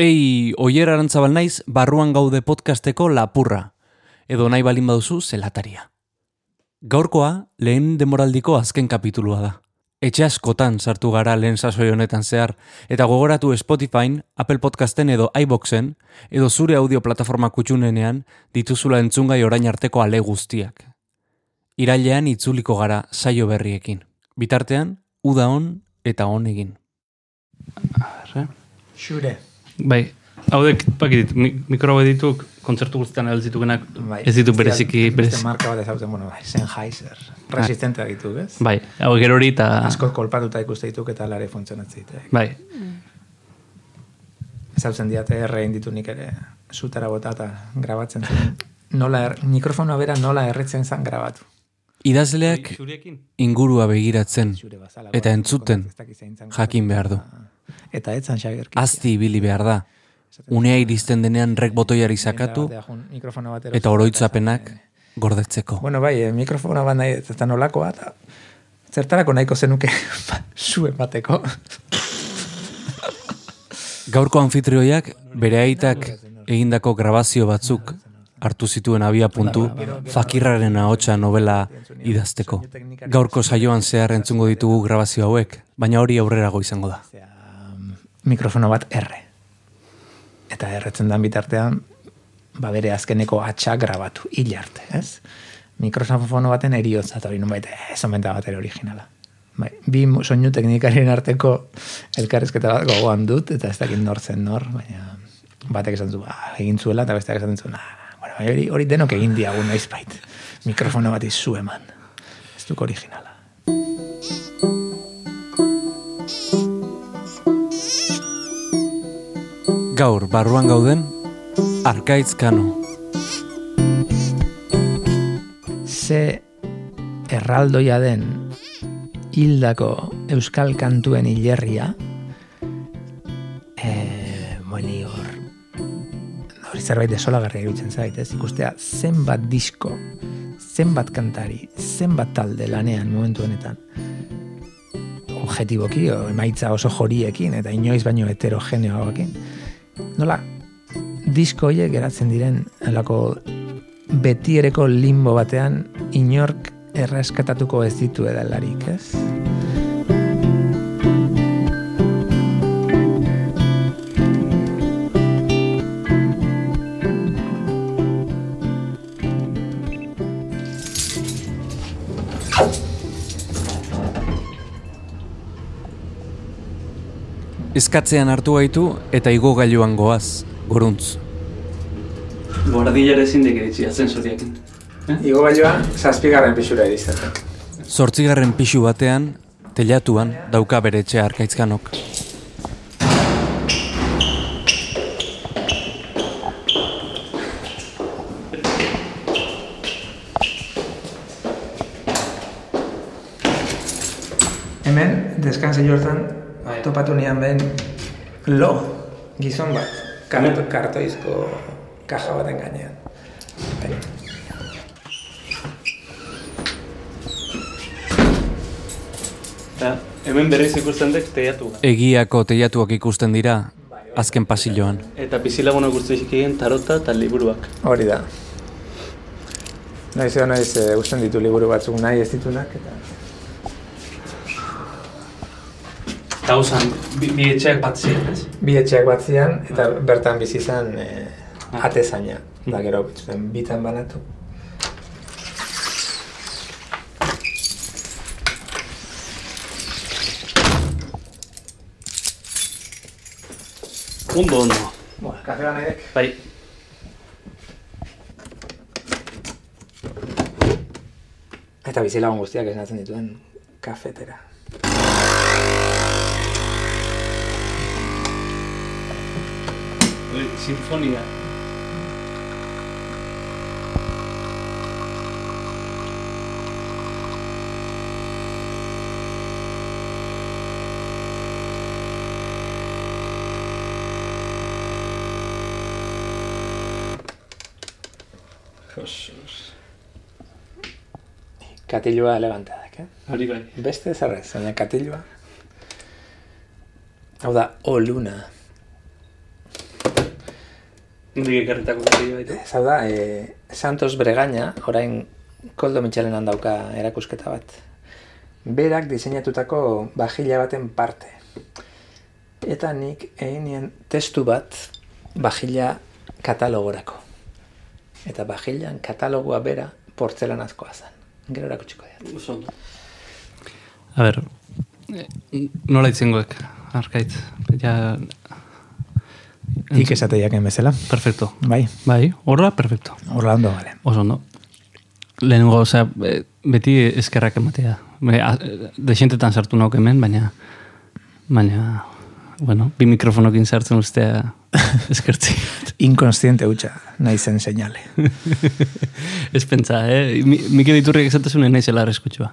Ei, oier arantzabal naiz, barruan gaude podcasteko lapurra. Edo nahi balin baduzu, zelataria. Gaurkoa, lehen demoraldiko azken kapitulua da. Etxe askotan sartu gara lehen sasoi honetan zehar, eta gogoratu Spotify, Apple Podcasten edo iBoxen, edo zure audio plataforma kutxunenean dituzula entzungai orain arteko ale guztiak. Irailean itzuliko gara saio berriekin. Bitartean, uda on eta on egin. Xure. Bai, haudek, pakit, mi, mikro hau ditu, kontzertu guztietan elzitugenak, Bai. ez ditu Beste- bereziki, Beste berez, marka bat ezauten, bueno, bai, Sennheiser. Resistente ditu, bez? bai, hau gero hori eta, Asko kolpatuta ikuste dituk eta lare funtzionatzen ditu. bai, Ezautzen diate errein ditu nik ere zutara bota eta grabatzen zen. Nola er, mikrofonoa bera nola erretzen zen grabatu. Idazleak Zuriekin? ingurua begiratzen, Eta bai, entzuten, ez jakin behar du. Eta etzan Xabier. azti ibili behar da. Unea iristen denean rek botoiari sakatu eta oroitzapenak gordetzeko. Bueno, bai, eh, mikrofono bat nahi, ez da nolakoa, eta zertarako nahiko zenuke zuen bateko. Gaurko anfitrioiak bere aitak egindako grabazio batzuk hartu zituen abia puntu fakirraren ahotsa novela idazteko. Gaurko saioan zehar entzungo ditugu grabazio hauek, baina hori aurrerago izango da. Mikrofono bat erre. Eta erretzen dan bitartean, ba bere azkeneko atxa grabatu, hil ez? Mikrofono baten eriotza, eta hori nunbait, ez omenta bat ere originala. Bai, bi soinu teknikarien arteko elkarrezketa bat gogoan dut, eta ez dakit nor zen nor, baina batek esan zu, ba, egin zuela, eta besteak esaten zuen, ah, bueno, hori, hori denok egin diagun noizbait. Mikrofono bat izu eman. Ez duk originala. Gaur, barruan gauden, Arkaitz Kano. ze erraldoia den hildako euskal kantuen hilerria e, moini hor hori zerbait desolagarria iruditzen zait, ez? Ikustea zenbat disko, zenbat kantari, zenbat talde lanean momentu honetan objetiboki, emaitza oso joriekin, eta inoiz baino heterogeneoakin. Nola, disko horiek geratzen diren alako betiereko limbo batean inork erreskatatuko ez ditu edalarik, ez? Eskatzean hartu gaitu eta igogailuan goaz, goruntz. Guardilare ezin iritsi ascensoriekin. Igo baioa, zazpigarren pixura edizten. Zortzigarren pixu batean, telatuan, dauka bere etxea arkaitzkanok. Hemen, deskanse jortan. Topatu nian ben lo, gizon bat, karto, kartoizko kaja baten gainean. Bai. Eta hemen berriz ikusten dek teiatu. Egiako telatuak ikusten dira, azken pasilloan. Eta bizilagunak guztizik egin tarota eta liburuak. Hori da. Naiz edo naiz e, usten ditu liburu batzuk nahi ez ditunak, eta Eta hausan, bi, bi etxeak bat ziren, ez? bi etxeak bat zian, eta bertan bizi izan e, atezaina. Da gero, zuten bitan banatu. Ondo, ondo. Bueno, kafe banedek. Bai, Eta bizilagun guztiak esnatzen dituen kafetera. Hori, sinfonia. Jesus. Katilua eleganteak, eh? Hori bai. Beste zerrez, baina katilua. Hau da, o luna. Indik ekarritako gari baitu. Ez hau da, e, Santos Bregaña, orain Koldo Mitxelenan dauka erakusketa bat. Berak diseinatutako bajila baten parte. Eta nik egin nien testu bat bajila katalogorako. Eta bajilan katalogoa bera portzelanazkoa zen. Gero erakutsiko dut. Oso ondo. A ber, nola itzengoek, arkaitz. Ja, Ik esate jaken bezala. perfecto. Bai, Bai, horra, perfecto. horra ondo gale. Oso ondo. Lehenengo, osea, eh, beti eskerrak ematea. Be, a- Dexentetan sartu nauk hemen, baina, baina, bueno, bi mikrofonokin sartzen ustea eskertzi. Inkonstiente hutsa, nahi zen seinale. Ez pentsa, eh? Mi- Mikel Iturriak esatasunen naizela arriskutsua.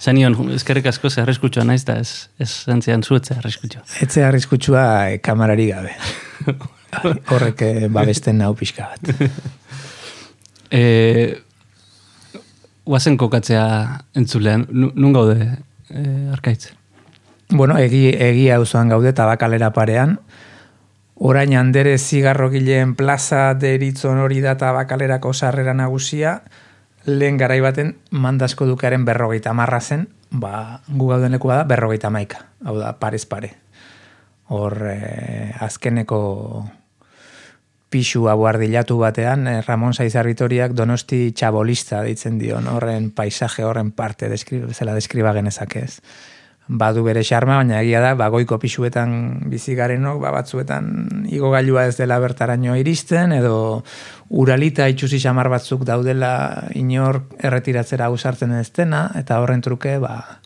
Zanion, eskerrik asko ze arriskutsua naiz da ez, ez zantzian zuetzea arriskutsua. Etze arriskutsua e, kamarari gabe. Horrek eh, babesten nau pixka bat. E, Guazen kokatzea entzulean, Nu- nun gaude, e, arkaitz? Bueno, egi, egia auzoan gaude tabakalera parean. Orain handere zigarrogileen plaza deritzon hori da tabakalerako sarrera nagusia, lehen garai baten mandasko dukaren berrogeita marra zen, ba, gu gauden lekua da, berrogeita maika. Hau da, parez pare. Hor, eh, azkeneko pixua buardilatu batean, eh, Ramon Saizarritoriak donosti txabolista deitzen dion, horren paisaje horren parte, deskri, zela deskriba genezake ez. Badu bere xarma, baina egia da, bagoiko pixuetan bizi garenok, ba, batzuetan igogailua ez dela bertaraino iristen, edo uralita itxusi xamar batzuk daudela inor erretiratzera ausartzen ez dena, eta horren truke, ba,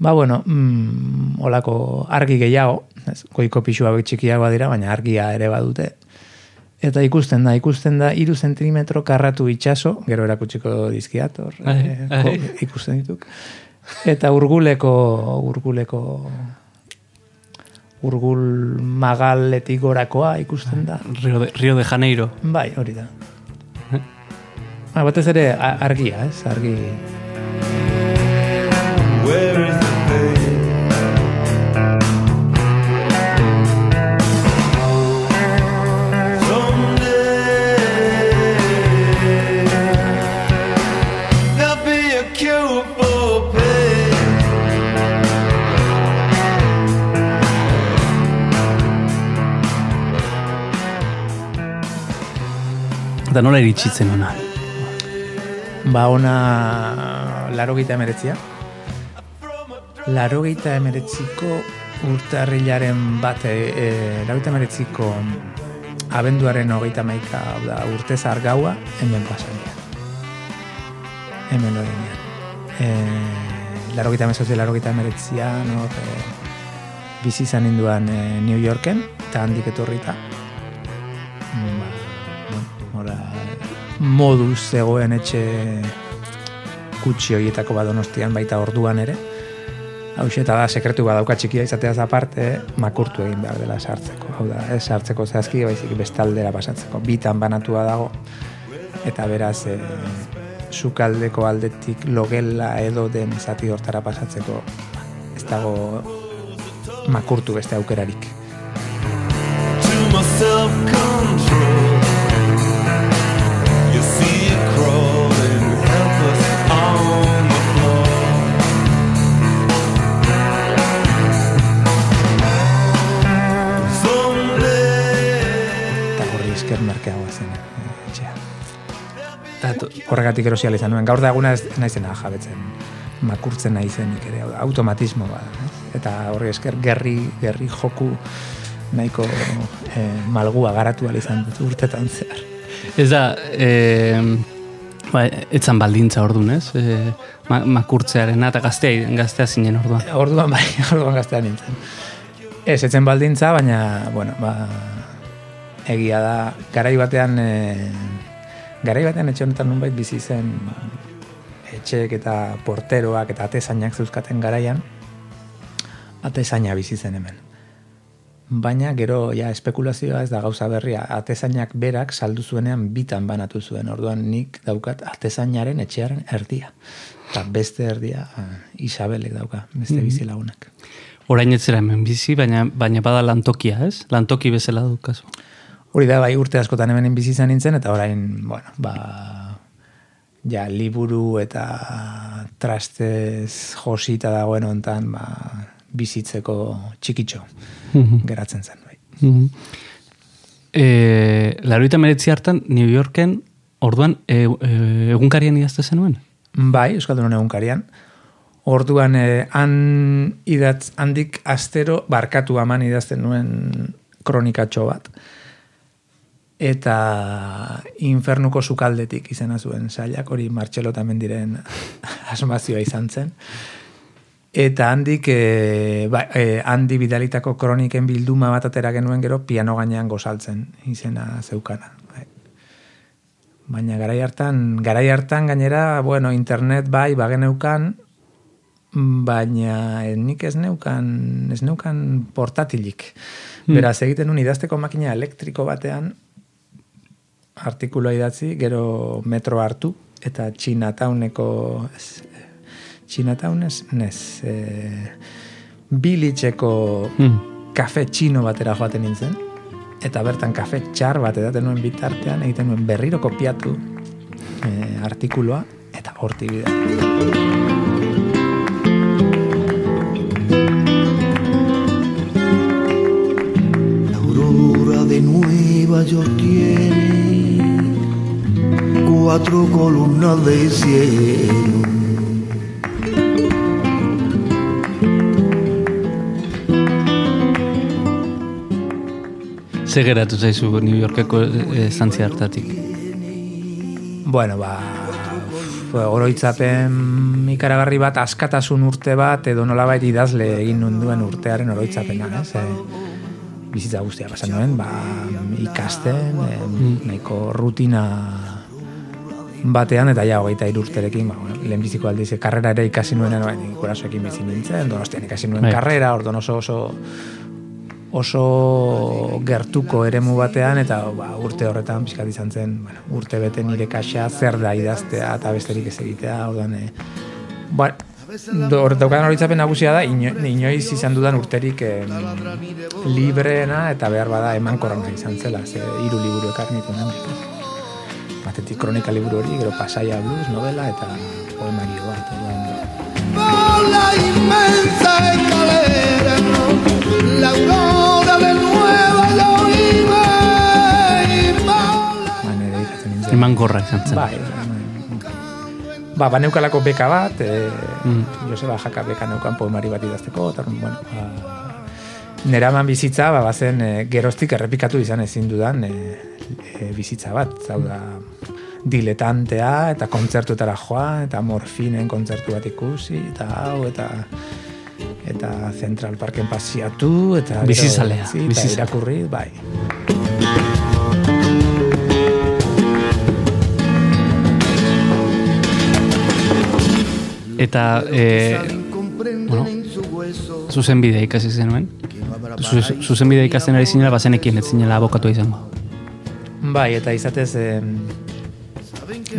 Ba, bueno, mm, olako argi gehiago, ez, goiko pixua txikiagoa dira, baina argia ere badute. Eta ikusten da, ikusten da, iru zentimetro karratu itxaso, gero erakutsiko dizkiat, hor, ko- ikusten dituk. Eta urguleko, urguleko, urgul magaletik gorakoa ikusten da. Rio de, Rio de Janeiro. Bai, hori da. Ba, batez ere argia, ez? Argi... Eta nola iritsitzen ona. Ba, ona laro gita emeretzia. Laro gita emeretziko urtarrilaren bat, e, e, laro gita emeretziko abenduaren hogeita maika, da, urte gaua hemen pasania. Hemen lorenean. E, laro gita emezortzi, laro gita emeretzia, no, e, bizi izan ninduan e, New Yorken, eta handik etorrita. Moduz zegoen etxe kutsi horietako badonostian baita orduan ere. Hau eta da, sekretu badauka txikia izateaz aparte, makurtu egin behar dela sartzeko. Hau da, ez sartzeko zehazki, baizik bestaldera pasatzeko. Bitan banatua dago, eta beraz, e, sukaldeko aldetik logela edo den zati hortara pasatzeko ez dago makurtu beste aukerarik. to merkeagoa zen e, etxea. Horregatik erosi izan nuen. Gaur da eguna ez naizena jabetzen makurtzen naizenik ere, automatismo bat. ez? Eta horri esker gerri, gerri joku nahiko eh, malgua garatu izan dut urtetan zehar. Ez da, e, ba, etzan baldintza ordun, ez? E, ma, makurtzearena eta gaztea, gaztea zinen orduan. Orduan bai, orduan gaztean nintzen. Ez, etzen baldintza, baina, bueno, ba, egia da, garai batean, e, garai batean etxe honetan nunbait bizi zen etxeek eta porteroak eta atezainak zeuzkaten garaian, atezaina bizi zen hemen. Baina gero ja espekulazioa ez da gauza berria, atezainak berak saldu zuenean bitan banatu zuen. Orduan nik daukat atezainaren etxearen erdia. Eta beste erdia ah, Isabelek dauka, beste bizilagunak. Orain etzera hemen bizi, baina, baina bada lantokia, ez? Lantoki bezala dukazu. Hori da, bai, urte askotan hemen bizi izan nintzen, eta orain, bueno, ba, ja, liburu eta trastez josita dagoen ontan, ba, bizitzeko txikitxo geratzen zen, bai. Mhm. E, Laroita meretzi hartan, New Yorken, orduan, e, e, egunkarian idazte zenuen? Bai, Euskaldunon egunkarian. Orduan, eh, han idatz, handik astero barkatu aman idazten nuen kronikatxo bat. Eta infernuko sukaldetik izena zuen sailak, hori Martxelo tamen diren asmazioa izan zen. Eta handik, e, ba, e, handi bidalitako kroniken bilduma bat atera genuen gero piano gainean gozaltzen izena zeukana. Bai. Baina garai hartan, garai hartan gainera, bueno, internet bai, bageneukan, baina eh, nik ez neukan, ez neukan portatilik. Beraz, egiten nun idazteko makina elektriko batean, artikuloa idatzi, gero metro hartu, eta Chinatowneko, ez, Chinatown ez, nez, e, bilitxeko Hmm. kafe txino batera joaten nintzen, eta bertan kafe txar bat edaten nuen bitartean, egiten nuen berriro kopiatu e, artikuloa, eta horti bidea. La aurora de Nueva York tiene cuatro columnas de cielo. Ze geratu zaizu New Yorkeko e, zantzia hartatik? Bueno, ba, oroitzapen ikaragarri bat, askatasun urte bat, edo nolabait idazle egin nunduen urtearen oroitzapena, ez? E, bizitza guztia pasan nuen, ba, ikasten, e, nahiko rutina batean, eta ja, hogeita hiru urterekin, ba, bueno, lehenbiziko aldiz, karrera ere ikasi nuen, no, gurasoekin bizi nintzen, donostian ikasi nuen Bai. karrera, orduan oso oso oso gertuko eremu batean eta ba, urte horretan pixkat izan zen, bueno, urte bete nire kaxa zer da idaztea eta besterik ez egitea, orduan e, ba, do, hor- daukadan horitzapen nagusia da, ino, inoiz izan dudan urterik em, libreena eta behar bada emankorrena izan zela, ze hiru liburu ekarri nituen. Batetik kronika liburu hori, gero pasaia blues, novela eta poemario bat. Orduan, Por la inmensa escalera, la aurora de Nueva York ba, nire dedikatzen nintzen. Eman gorra izan zen. Bai, ba, baneukalako beka bat, e, Mm. Joseba Jaka beka neukan poemari bat idazteko, eta bueno, ba, neraman bizitza, ba, bazen e, geroztik errepikatu izan ezin dudan e, e, bizitza bat, hau da, diletantea, eta kontzertuetara joan, eta morfinen kontzertu bat ikusi, eta hau, eta eta Central Parken pasiatu, eta gero- Bizizalea, sí, eta bizizalea. irakurri, bai. Eta, e, bueno, zuzen bidea ikasi zenuen? Zu- Zuzen bidea ikasten ari zinela, bazenekien ez zinela abokatua izango. Bai, eta izatez em,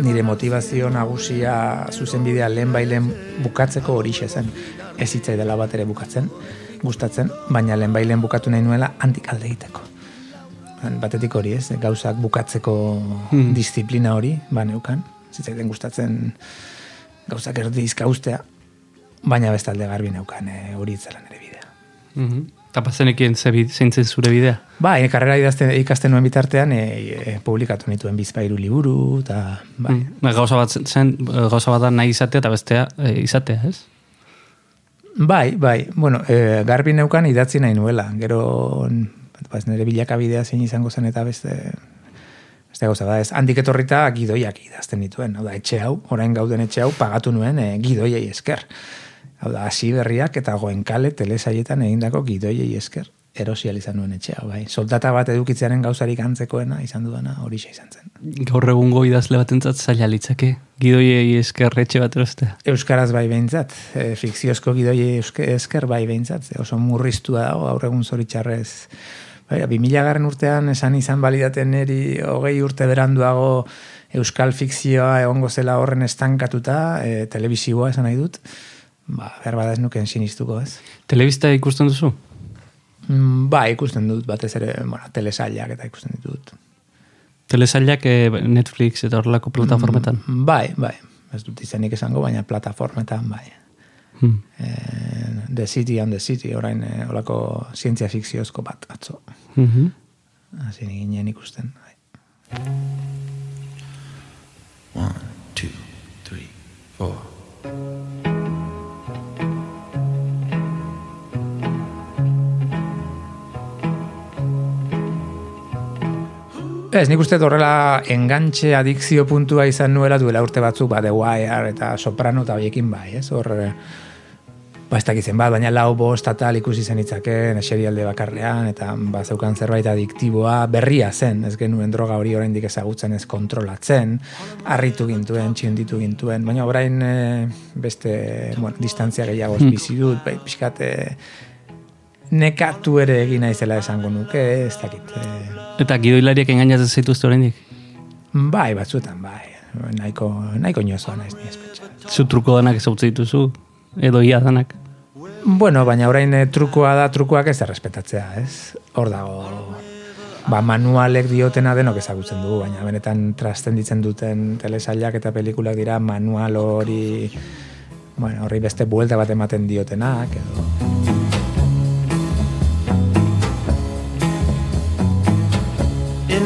nire motivazio nagusia zuzenbidea lehen bailen bukatzeko hori zen. Ez hitzai dela bat ere bukatzen, gustatzen, baina lehen bailen bukatu nahi nuela handik alde egiteko. Batetik hori ez, gauzak bukatzeko Hmm. disiplina hori, ba neukan, zitzaiten gustatzen gauzak erdi izkaustea, baina bestalde garbi neukan eh, hori itzela nire bidea. Mhm. Eta bazenekien ze bid- zein zen zure bidea? Ba, e, karrera idazten, ikasten nuen bitartean, e, e, publikatu nituen bizpairu liburu, eta bai. Mm. Ba, Gauza bat zen, gauza bat da nahi izatea eta bestea e, izatea, ez? Bai, bai, bueno, e, garbi neukan idatzi nahi nuela, gero baz, nire bilakabidea zein izango zen eta beste beste gauza da, ez handik etorrita gidoiak idazten dituen, hau da, etxe hau, orain gauden etxe hau, pagatu nuen e, gidoiei esker. Hau da, hasi berriak eta goenkale telesaietan egindako gidoiei esker erosial izan nuen etxe hau, bai. Soldata bat edukitzearen gauzarik antzekoena izan dudana horixe izan zen. Gaur egungo idazle batentzat zaila litzake. Gidoiei esker etxe bat erostea. Euskaraz bai behintzat, e, fikziozko gidoi euske, esker bai behintzat, oso murriztua dago, gaur egun zoritxarrez. Bai, 2000 garren urtean esan izan balidaten neri hogei urte beranduago euskal fikzioa egongo zela horren estankatuta, e, telebisioa esan nahi dut, ba, behar bada ez nuken sinistuko ez. Telebista ikusten duzu? Mm, Ba, ikusten dut batez ere, bueno, telesailak eta ikusten ditut. Telesailak eh, Netflix eta horrelako plataformetan. Mm, Bai, bai. Ez dut izenik esango, baina plataformetan, bai. Hmm. Eh, the City and the City, orain eh, olako zientzia fikziozko bat, atzo. Mhm. Hasi ginen ikusten. Bai. Ez, nik uste horrela engantxe adikzio puntua izan nuela duela urte batzuk, ba, The Wire eta Soprano eta hoiekin bai, ez? Hor, eh, ba, ez dakitzen bat, baina lau bost eta tal ikusi zen itzaken, eserialde bakarrean, eta ba, zeukan zerbait adiktiboa berria zen, ez genuen droga hori oraindik ezagutzen ez kontrolatzen, harritu gintuen, txinditu gintuen, baina orain eh, beste, bueno, distantzia gehiago bizi dut, bai, pixkat, eh, nekatu ere egin naizela esango nuke, ez dakit, eh, Eta gidoilariak engainatzen zaituzte oraindik. Bai, batzuetan, bai. Nahiko, nahiko inozoa naiz ni espetxa. Zu truko danak ezautze dituzu, edo ia danak. Bueno, baina orain eh, trukoa da, trukoak ez errespetatzea, ez? Hor dago, ba, manualek diotena denok ezagutzen dugu, baina benetan trastenditzen duten telesailak eta pelikulak dira manual hori, bueno, horri beste buelta bat ematen diotenak, edo...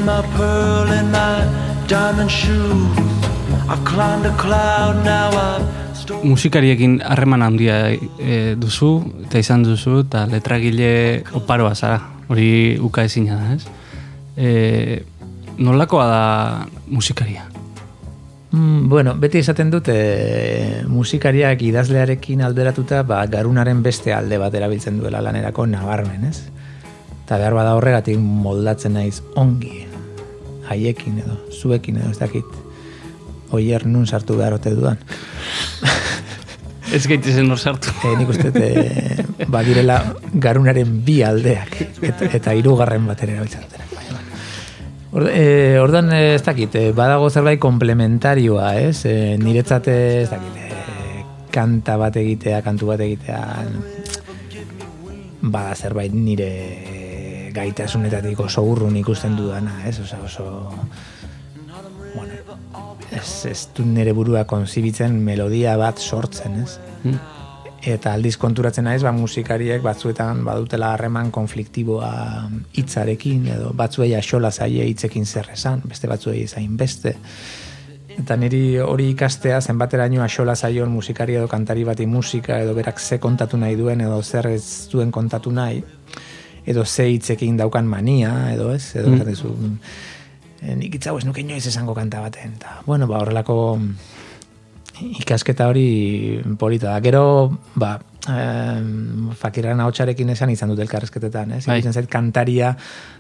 my pearl and my diamond shoes, I've climbed a cloud, now I've. Musikariekin harreman handia e, duzu, eta izan duzu, eta letragile oparoa zara, hori uka ezina da, ez? E, nolakoa da musikaria? Mm, bueno, beti esaten dut e, musikariak idazlearekin alderatuta ba, garunaren beste alde bat erabiltzen duela lanerako nabarmen, ez? Eta behar bada horregatik moldatzen naiz ongi, haiekin edo, zuekin edo, ez dakit, oier nun sartu behar ote dudan. Ez gaitezen hor sartu. E, nik uste e, badirela garunaren bi aldeak, eta, eta hirugarren bat ere erabiltzen dutenak. E, ordan e, ez dakit, badago zerbait komplementarioa, ez? E, niretzat e, ez dakit, e, kanta bat egitea, kantu bat egitea, bada zerbait nire gaitasunetatik oso urrun ikusten dudana, ez? Osa, oso, bueno, ez, ez du nire burua konzibitzen melodia bat sortzen, ez? Mm. Eta aldiz konturatzen naiz, ba, musikariek batzuetan badutela harreman konfliktiboa hitzarekin, edo batzuei axola zaie hitzekin zer esan, beste batzuei zain beste. Eta niri hori ikastea zenbateraino axola zaion musikari edo kantari bati musika, edo berak ze kontatu nahi duen, edo zer ez duen kontatu nahi, edo ze hitzekin daukan mania, edo ez, edo mm. dizu, nik hitz hau ez nuke inoiz esango kanta baten. Ta, bueno, ba, horrelako ikasketa hori polita da. Gero, ba, em, fakirran ahotsarekin esan izan dut elkarrezketetan, ez? Ikusten zait kantaria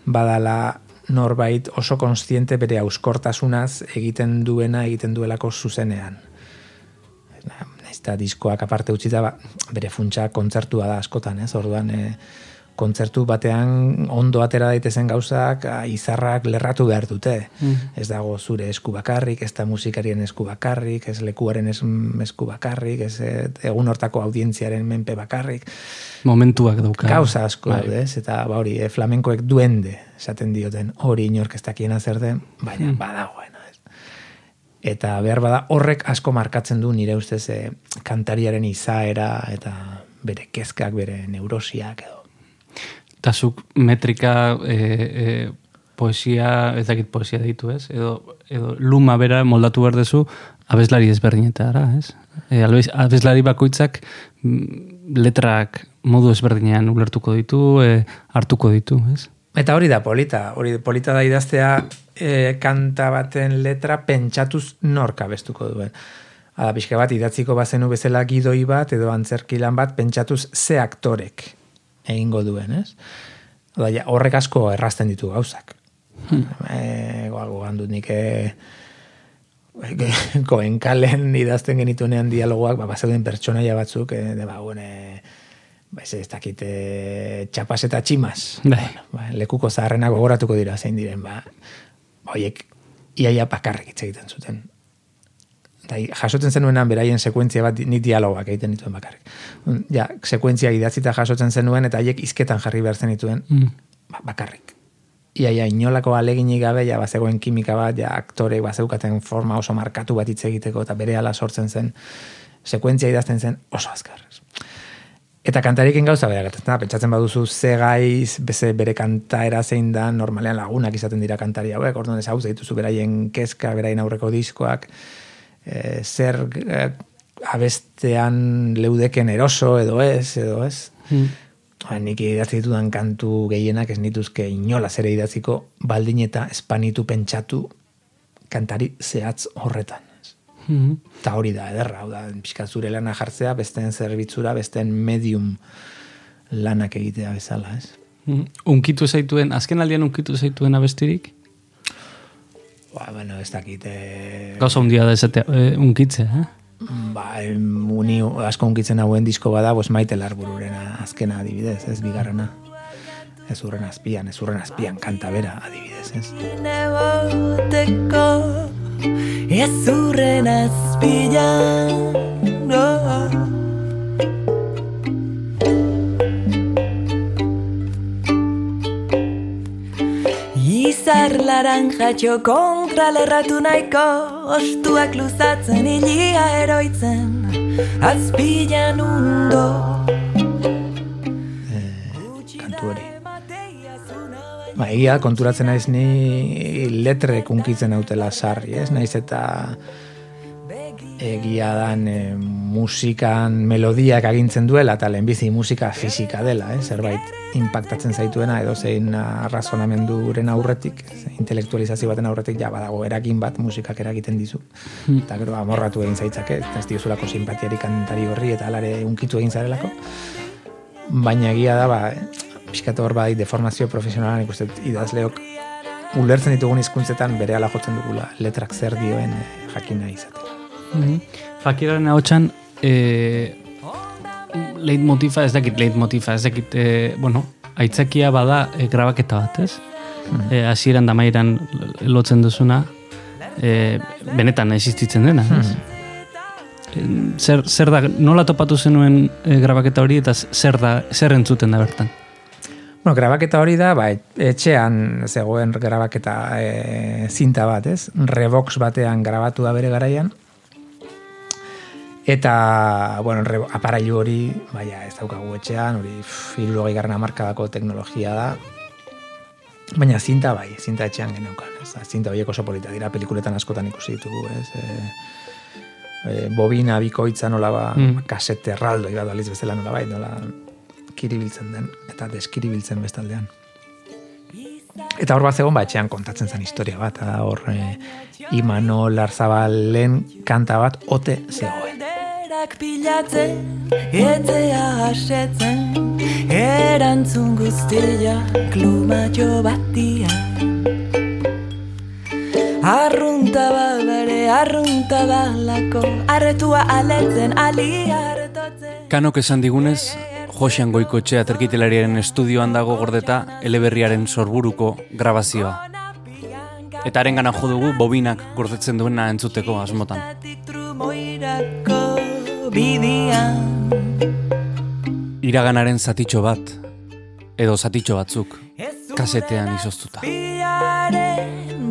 badala norbait oso konstiente bere auskortasunaz egiten duena egiten duelako zuzenean. Naiz eta diskoak aparte utzita, ba, bere funtsa kontzertua da askotan, ez? Orduan, e, kontzertu batean ondo atera daitezen gauzak izarrak lerratu behar dute. Ez dago zure esku bakarrik, ez da musikarien esku bakarrik, ez lekuaren es, esku bakarrik, ez eh, egun hortako audientziaren menpe bakarrik. Momentuak dauka. Gauza asko Bai. ez? Eta ba hori, e, flamenkoek duende esaten dioten, hori inork ez dakiena zer den, baina badagoena. Ez? Eta behar bada horrek asko markatzen du nire ustez e, kantariaren izaera eta bere kezkak, bere neurosiak edo. Eta zuk metrika, e, e, poesia, ez dakit poesia deitu, ez? Edo, edo luma bera moldatu behar dezu, abeslari ezberdinetara, ez? E, abeslari bakoitzak mm, letrak modu ezberdinean ulertuko ditu, e, hartuko ditu, ez? Eta hori da polita, hori polita da idaztea e, kanta baten letra pentsatuz nork abestuko duen. Ala, pixka bat, idatziko bazenu bezala gidoi bat, edo antzerkilan bat, pentsatuz ze aktorek egingo duen, ez? Oda, ja, horrek asko errazten ditu gauzak. Hmm. E, gogan dut nik e, koenkalen idazten genituenean dialogoak, ba, bazeuden pertsonaia batzuk, e, de, ba, bueno, e, ba, ez ez dakit, e, txapas eta tximas. Bai. Ba, lekuko zaharrenak gogoratuko dira zein diren, ba, ba, hoiek iaia bakarrik hitz egiten zuten. Eta jasotzen zenuenan beraien sekuentzia bat ni dialogak egiten dituen bakarrik. Mm, Ja, sekuentzia idatzita jasotzen zenuen eta haiek izketan jarri behar zenituen Mm. ba, bakarrik. Ia, ia, inolako aleginik gabe, ja, bazegoen kimika bat, ja, aktorek bazeukaten forma oso markatu bat hitz egiteko, eta bere ala sortzen zen, sekuentzia idazten zen oso azkar. Eta kantarikin gauza bera gertatzen da, pentsatzen baduzu ze gaiz, beze bere kantaera zein da, normalean lagunak izaten dira kantari hauek, orduan ez hau dituzu beraien kezka, beraien aurreko diskoak, e, zer e, abestean leudeken eroso edo ez, edo ez. Mm. Ba, nik idatzi ditudan kantu gehienak ez nituzke inola ere idatziko baldin eta espanitu pentsatu kantari zehatz horretan. ez. Mm. Eta hori da, ederra, hau da, pixka zure lana jartzea, besteen zerbitzura, besteen medium lanak egitea bezala, ez? Mm. Unkitu zaituen, azken aldian unkitu zaituen abestirik? Ba, bueno, ez dakit, e, Gauza hundia da esatea, eh, unkitzea, eh? ba, uni asko unkitzen hauen disko bada, bos maite larbururena azkena adibidez, ez bigarrena. Ez urren azpian, ez urren azpian, kanta bera adibidez, ez? Ez urren azpilan oh. Izar laranjatxo kontra lerratu nahiko Ostuak luzatzen hilia eroitzen Azpilan undo kantu hori. Ba, egia konturatzen naiz ni letrek unkitzen hautela sarri, ez? Naiz eta egia dan e, musikan melodiak agintzen duela eta lehenbizi musika fisika dela, eh? zerbait impactatzen zaituena edo zein razonamenduren aurretik, intelektualizazio baten aurretik ja badago erakin bat musikak eragiten dizu. Eta gero amorratu egin zaitzake, ez diozulako simpatiari kantari horri eta alare unkitu egin zarelako. Baina egia da, ba, pixkatu hor bai deformazio profesionalan ikusten dut idazleok ulertzen ditugun hizkuntzetan bere ala jotzen dugula letrak zer dioen eh, jakin Mm Fakiraren ahotsan, e, leitmotifa, ez dakit leitmotifa, ez dakit, e, bueno, aitzakia bada e, grabaketa bat, ez? E, hasieran da mairan lotzen duzuna, e, benetan existitzen dena, ez? E, Zer, zer da, nola topatu zenuen e, grabaketa hori eta zer da, zer entzuten da bertan? Bueno, grabaketa hori da, ba, etxean zegoen grabaketa e, zinta bat, ez? Revox batean grabatu da bere garaian. Eta, bueno, re, aparailu hori, baina ez daukagu etxean, hori irurogei garren amarkadako teknologia da. Baina zinta bai, zinta etxean geneukan, ez? Zinta horiek oso polita dira, pelikuletan askotan ikusi ditugu, ez? E, e, bobina bikoitza nola ba, Mm. kasete erraldo, iba aliz bezala nola bai, nola kiribiltzen den, eta deskiribiltzen bestaldean. Eta hor bat zegoen, ba, etxean kontatzen zen historia bat, hor e, Imano Larzabalen kanta bat ote zegoen. Galderak pilatzen, etzea hasetzen, erantzun guztia klumatxo batian. Arrunta badare, arrunta dalako, arretua aletzen, ali hartotzen. Kanok esan digunez, Josean Goikotxea terkitelariaren estudioan dago gordeta eleberriaren sorburuko grabazioa. Eta haren gana jo dugu bobinak gordetzen duena entzuteko asmotan. Trumoirako bidian. Iraganaren zatitxo bat, edo zatitxo batzuk, kasetean izoztuta.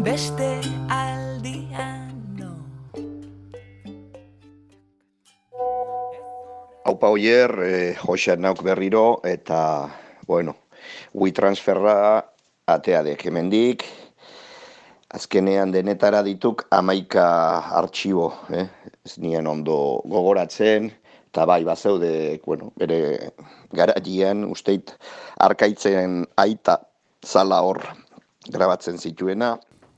Beste aldian, no. Haupa oier, eh, Josean nauk berriro, eta, bueno, WeTransferra ateadek hemendik, azkenean denetara dituk amaika artxibo, eh? ez nien ondo gogoratzen, eta bai, bazeude, bueno, bere garaian, usteit, arkaitzen aita zala hor grabatzen zituena,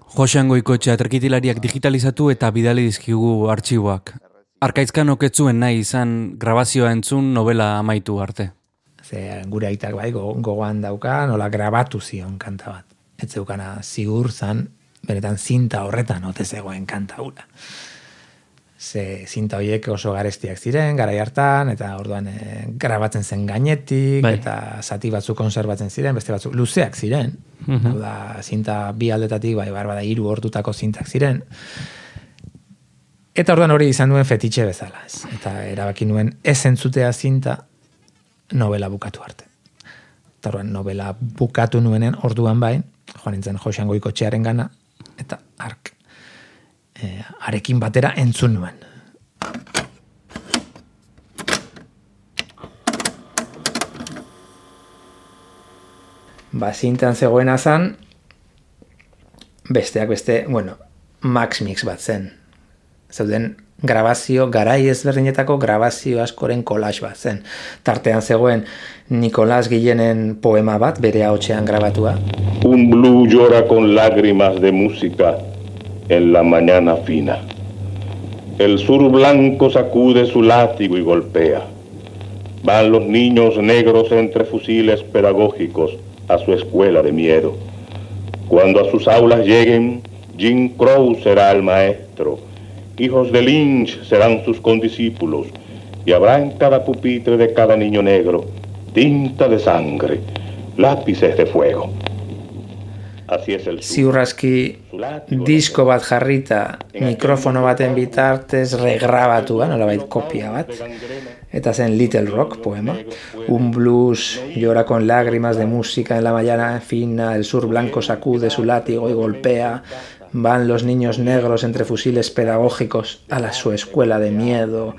Josean Goikotxea terkitilariak digitalizatu eta bidali dizkigu artxiboak. Arkaizkan oketzuen nahi izan grabazioa entzun novela amaitu arte. Ze gure aitak bai go- gogoan dauka, nola grabatu zion kanta bat. Ez zeukana zigur zan, benetan zinta horretan ote zegoen kanta hura. Ze zinta horiek oso garestiak ziren, garai hartan, eta orduan e, grabatzen zen gainetik, Bai. eta zati batzuk konserbatzen ziren, beste batzuk luzeak ziren. Mhm. Hau da, zinta bi aldetatik, bai, bar, bada, hiru ordutako zintak ziren. Eta orduan hori izan duen fetitxe bezala, ez. Eta erabaki nuen ez entzutea zinta novela bukatu arte. Eta orduan novela bukatu nuenen orduan bain, joan nintzen Josean Goikotxearen gana, eta ark, e, arekin batera entzun nuen. Ba, zintan zegoena zan, besteak beste, bueno, Max Mix bat zen. Zeuden grabazio, garai ezberdinetako grabazio askoren kolaz bat zen. Tartean zegoen Nicolás Guillenen poema bat, bere haotxean grabatua. Un blue llora con lágrimas de música en la mañana fina. El sur blanco sacude su látigo y golpea. Van los niños negros entre fusiles pedagógicos a su escuela de miedo. Cuando a sus aulas lleguen, Jim Crow será el maestro. Hijos de Lynch serán sus condiscípulos. Y habrá en cada pupitre de cada niño negro tinta de sangre, lápices de fuego. Así es el. Ziurraski disko bat jarrita mikrofono baten bitartez regrabatua, nolabait kopia bat. Eta zen Little Rock poema. Un blues llora con lágrimas de música en la mañana fina, el sur blanco sacude su látigo y golpea. Van los niños negros entre fusiles pedagógicos a la su escuela de miedo.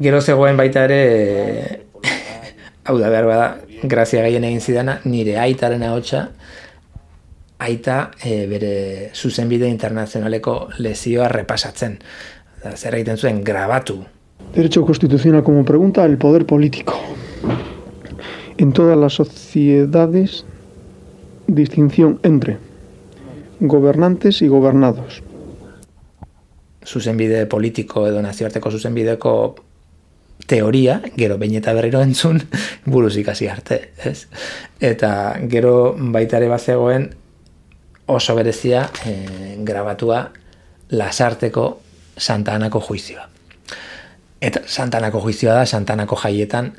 Gero zegoen baita ere, hau da behar bada, grazia gehien egin zidana, nire aitaren ahotsa, aita e, bere zuzenbide internazionaleko lezioa repasatzen. Zer egiten zuen, grabatu. Derecho constitucional como pregunta el poder político. En todas las sociedades, distinción entre gobernantes y gobernados. zuzenbide politiko edo nazioarteko zuzenbideko teoria, gero behin eta berriro entzun, buruz ikasi arte, ez? Eta gero baita ere bazegoen oso berezia e, grabatua lasarteko Santanako juizioa. Eta Santanako juizioa da, Santanako jaietan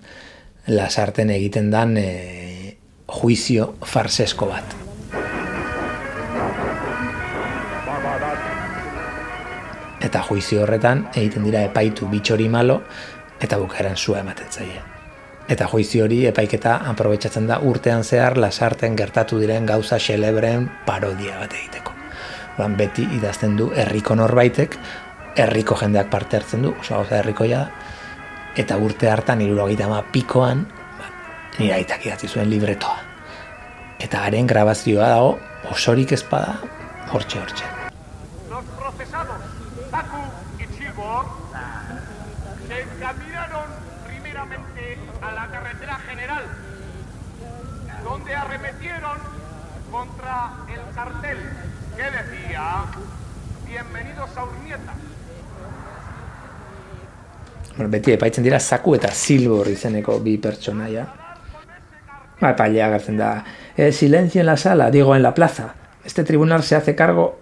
lasarten egiten dan e, juizio farsesko bat. Eta juizio horretan egiten dira epaitu bitxori malo eta bukaeran zua ematen zaie. Eta juizio hori epaiketa aprobetsatzen da urtean zehar lasarten gertatu diren gauza xelebreen parodia bat egiteko. Oran beti idazten du herriko norbaitek, herriko jendeak parte hartzen du, oso gauza herrikoia da, eta urte hartan irurogeita ama pikoan, ba, nire aitak idatzi zuen libretoa. Eta haren grabazioa dago osorik ezpada hortxe hortxe. Bienvenidos a Urnieta. Bueno, beti epaitzen dira Zaku eta Silbor izeneko bi pertsonaia. Ba, epailea agertzen da. Eh, silencio en la sala, digo en la plaza. Este tribunal se hace cargo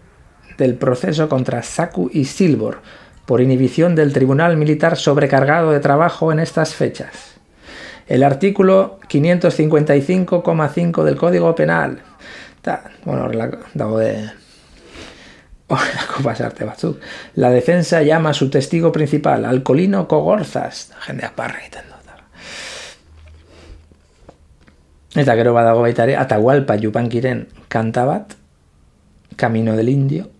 del proceso contra Saku y Silbor por inhibición del Tribunal Militar sobrecargado de trabajo en estas fechas. El artículo 555,5 del Código Penal. Ta, bueno, dago de pasarte batzuk. La defensa llama a su testigo principal, Alcolino Cogorzas. Jendeak parra egiten du. Eta gero badago baita ere, Atahualpa Yupankiren kanta bat, Camino del Indio.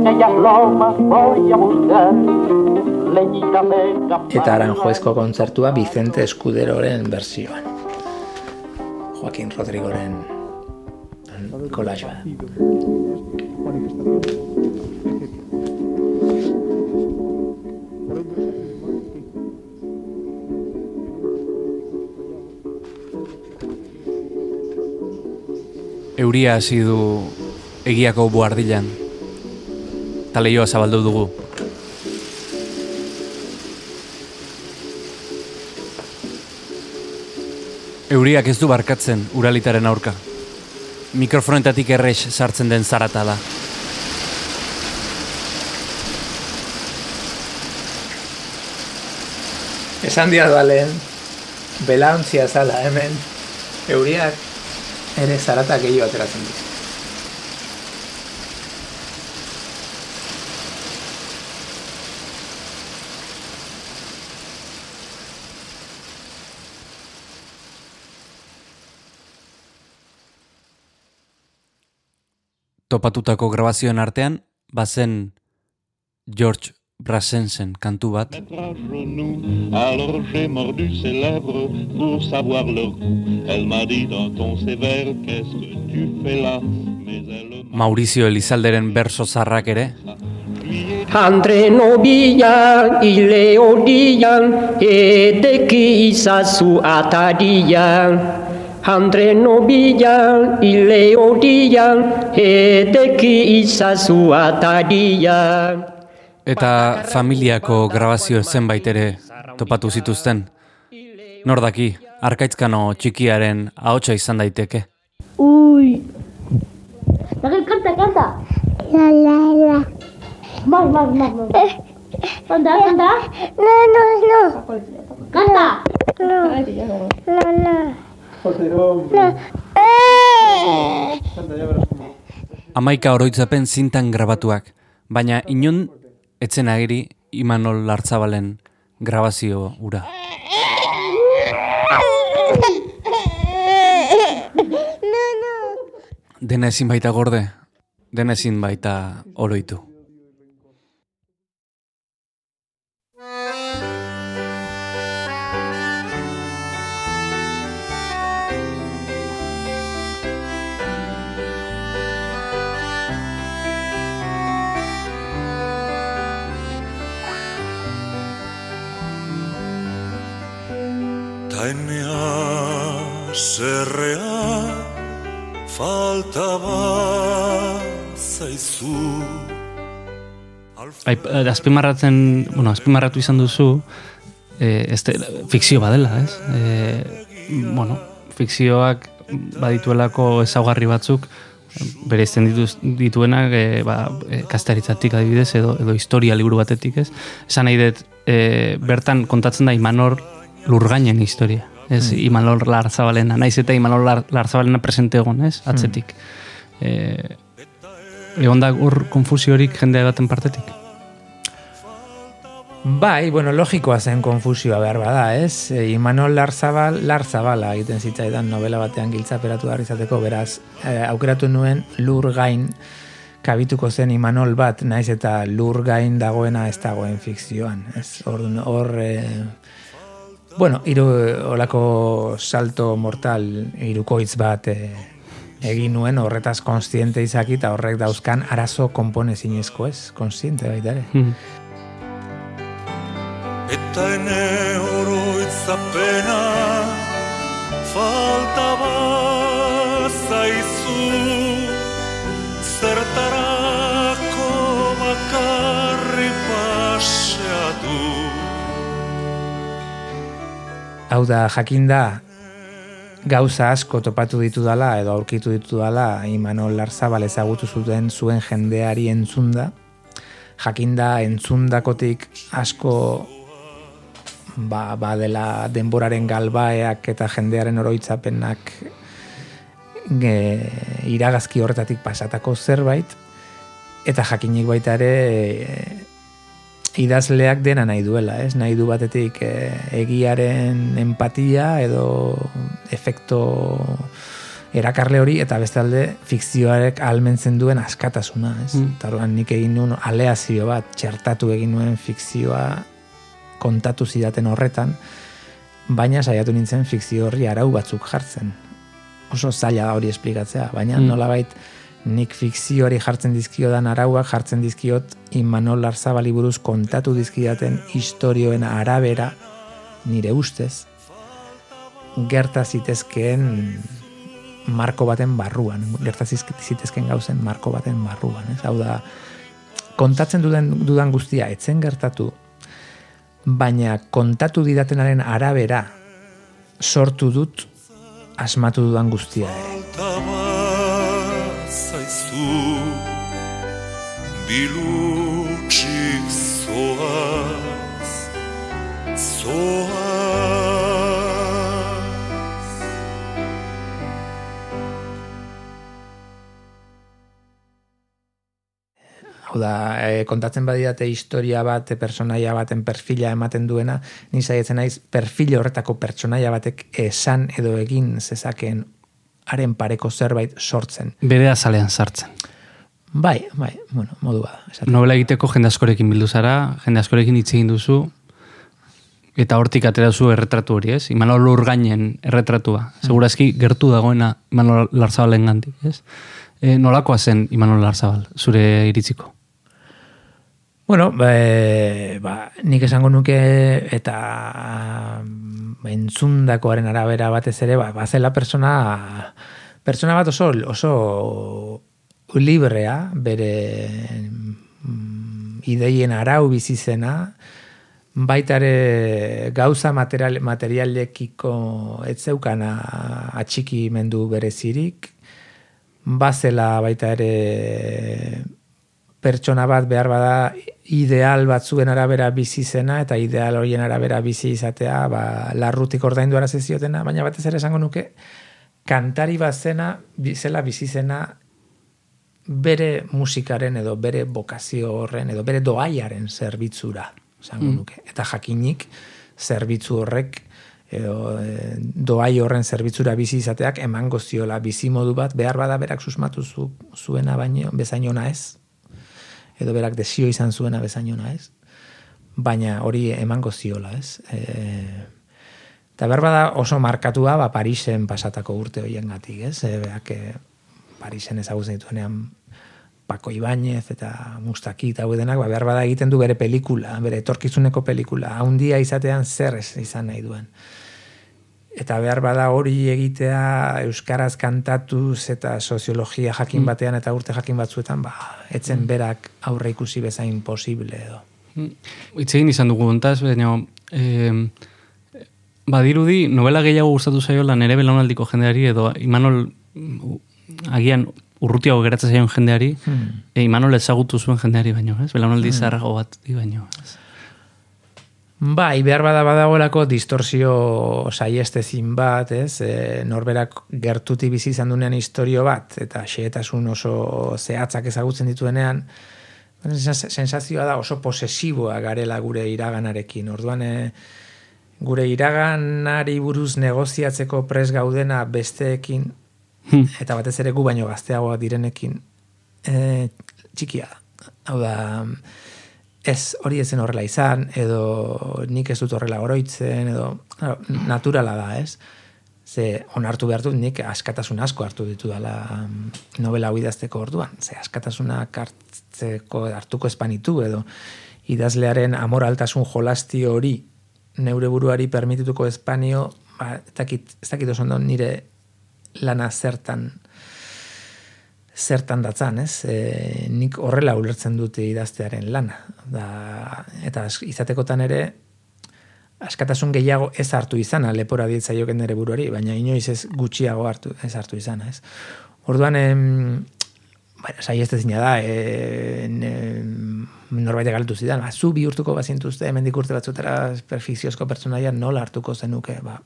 Aquellas lomas voy a buscar. Eta Aranjuezko kontzertua Vicente Escuderoren versioan. Joaquin Rodrigoren kolajoa. Euria hasi du egiako boardilan. Taleioa zabaldu dugu. Euriak ez du barkatzen uralitaren aurka. Mikrofonetatik errex sartzen den zarata da. Esan dia doa lehen, belaontzia zala hemen, euriak ere zarata gehiago ateratzen dizu. Topatutako grabazioen artean, bazen George Brassensen kantu bat, Alors j'ai mordu ses lèvres pour savoir leur goût. Elle m'a dit d'un ton sévère, qu'est-ce que tu fais là Mais elle Maurizio Elizalderen berso zarrak ere, Andre nobian, ile odian, edeki izazu atadian. Andre nobian, ile odian, edeki izazu atadian. eta familiako grabazio zenbait ere topatu zituzten. Nor daki, arkaitzkano txikiaren ahotsa izan daiteke. Uy. Nagel, canta, canta. La, la, la. Más, más, más, más. Canta, canta. No, no, no. Canta. No. No, no. No. Amaika oroitzapen zintan grabatuak, baina inon etzen agiri Imanol Lartzabalen grabazio ura. Dena ezin baita gorde, dena ezin baita oroitu. Ta enea zerrea faltaba zaizu Aip, eh, azpimarratzen, bueno, azpimarratu izan duzu, eh, este, fikzio badela, ez? Eh, bueno, fikzioak badituelako ezaugarri batzuk, bereizten dituz, dituenak e, ba, e, kastaritzatik adibidez edo, edo historia liburu batetik ez. Esan nahi dut, e, bertan kontatzen da Imanor lurgainen historia. Ez, Hmm. Imanol Larzabalena, naiz eta Imanol Lar, Larzabalena presente egon, ez, atzetik. E, egon da hor konfusiorik jendea baten partetik. Bai, bueno, logikoa zen konfusioa behar bada, ez? E, Imanol Larzabal, Larzabala egiten zitzaidan novela batean giltzaperatu behar izateko, beraz, e, aukeratu nuen lur gain kabituko zen Imanol bat, naiz eta lur gain dagoena ez dagoen fikzioan, ez? Hor, hor e, bueno, hiru olako salto mortal, hirukoitz bat e, egin nuen horretaz konstiente izaki eta horrek dauzkan arazo konpone zinezko, ez? Konstiente baita ere. Eta ene oroitzapena faltaba zaizu zertarako Hau da, jakinda, gauza asko topatu ditu dala, edo aurkitu ditu dala, Imanol Larzabal ezagutu zuten zuen jendeari entzunda. Jakinda, entzundakotik asko ba, ba dela denboraren galbaeak eta jendearen oroitzapenak e, iragazki horretatik pasatako zerbait, eta jakinik baita ere e, idazleak dena nahi duela, ez? Nahi du batetik e, egiaren empatia edo efekto erakarle hori eta bestalde fikzioarek almentzen duen askatasuna, ez? Mm. Eta orduan nik egin nuen aleazio bat, txertatu egin nuen fikzioa kontatu zidaten horretan, baina saiatu nintzen fikzio horri arau batzuk jartzen. Oso zaila hori esplikatzea, baina Mm. nolabait nik fikzioari jartzen dizkiodan arauak jartzen dizkiot Imanol Larzabali buruz kontatu dizkidaten istorioen arabera nire ustez gerta zitezkeen marko baten barruan, gerta zitezkeen gauzen marko baten barruan, ez? Hau da, kontatzen dudan, dudan guztia etzen gertatu, baina kontatu didatenaren arabera sortu dut asmatu dudan guztia ere. Zaizu bilutsik zoaz Hau da, e, kontatzen badidate historia bat, personaia baten perfila ematen duena, ni saietzen naiz perfil horretako pertsonaia batek esan edo egin zezakeen haren pareko zerbait sortzen. Bere azalean sartzen. Bai, bai, bueno, modu bada. esaten. Novela egiteko jende askorekin bildu zara, jende askorekin hitz egin duzu, eta hortik atera zu erretratu hori, ez? Imanol Urgainen erretratua. Segurazki gertu dagoena Imanol Larzabalen gandik, ez? E, nolakoa zen Imanol Larzabal, zure iritziko? Bueno, be, ba, nik esango nuke eta mm, entzundakoaren arabera batez ere, ba, bazela persona, persona bat oso, oso librea, bere mm, ideien arau bizi zena, baita ere gauza material, materialekiko ez zeukana atxikimendu berezirik, bazela baita ere pertsona bat behar bada ideal batzuen arabera bizi zena eta ideal horien arabera bizi izatea ba, larrutik ordaindu ara ziotena, baina batez ere esango nuke kantari bat zena, bi- zela bizi zena bere musikaren edo bere bokazio horren edo bere doaiaren zerbitzura esango Mm. nuke. Eta jakinik zerbitzu horrek edo e, doai horren zerbitzura bizi izateak emango ziola bizi modu bat behar bada berak susmatu zu, zuena baino bezainona ez edo berak desio izan zuena bezainona ez? Baina hori emango ziola ez? E, eta behar bada oso markatua ba, Parisen pasatako urte hoiengatik ez? E, berak e, Parisen ezagutzen dituenean Paco Ibáñez eta Mustaki eta denak, ba, behar bada egiten du bere pelikula, bere etorkizuneko pelikula, haundia izatean zer izan nahi duen. Eta behar bada hori egitea euskaraz kantatuz eta soziologia jakin Mm. batean eta urte jakin batzuetan, ba, etzen berak aurre ikusi bezain posible edo. Hitz egin izan dugu ontaz, baina eh, badirudi novela gehiago gustatu zaiola nere belaunaldiko jendeari edo Imanol mm, agian urrutiago geratzen zaion jendeari, Hmm. e, Imanol ezagutu zuen jendeari baino, ez? Belaunaldi Hmm. zaharrago bat baino. Ez? Bai, behar bada badagoelako distorsio saiestezin bat, ez? E, norberak gertuti bizi izan dunean historio bat, eta xehetasun oso zehatzak ezagutzen dituenean, sens- sensazioa da oso posesiboa garela gure iraganarekin. Orduan, e, gure iraganari buruz negoziatzeko pres gaudena besteekin, eta batez ere gu baino gazteagoak direnekin, e, txikia da. Hau da, ez hori ezen horrela izan, edo nik ez dut horrela oroitzen, edo claro, naturala da, ez? Ze onartu behar dut nik askatasun asko hartu ditu dela novela hau idazteko orduan. Ze askatasunak hartzeko hartuko espanitu edo idazlearen amoraltasun jolasti hori neure buruari permitituko espanio, ba, ez dakit, ez dakit nire lana zertan zertan datzan, ez? E, nik horrela ulertzen dute idaztearen lana. Da, eta izatekotan ere, askatasun gehiago ez hartu izana lepora dietzaioken nire buruari, baina inoiz ez gutxiago hartu, ez hartu izana, ez? Orduan, em, bueno, sai ez zina da, e, ne, norbait galtu zidan, ba, zu bihurtuko bazintuzte, hemendik urte batzutera perfiziozko pertsonaia nola hartuko zenuke, ba,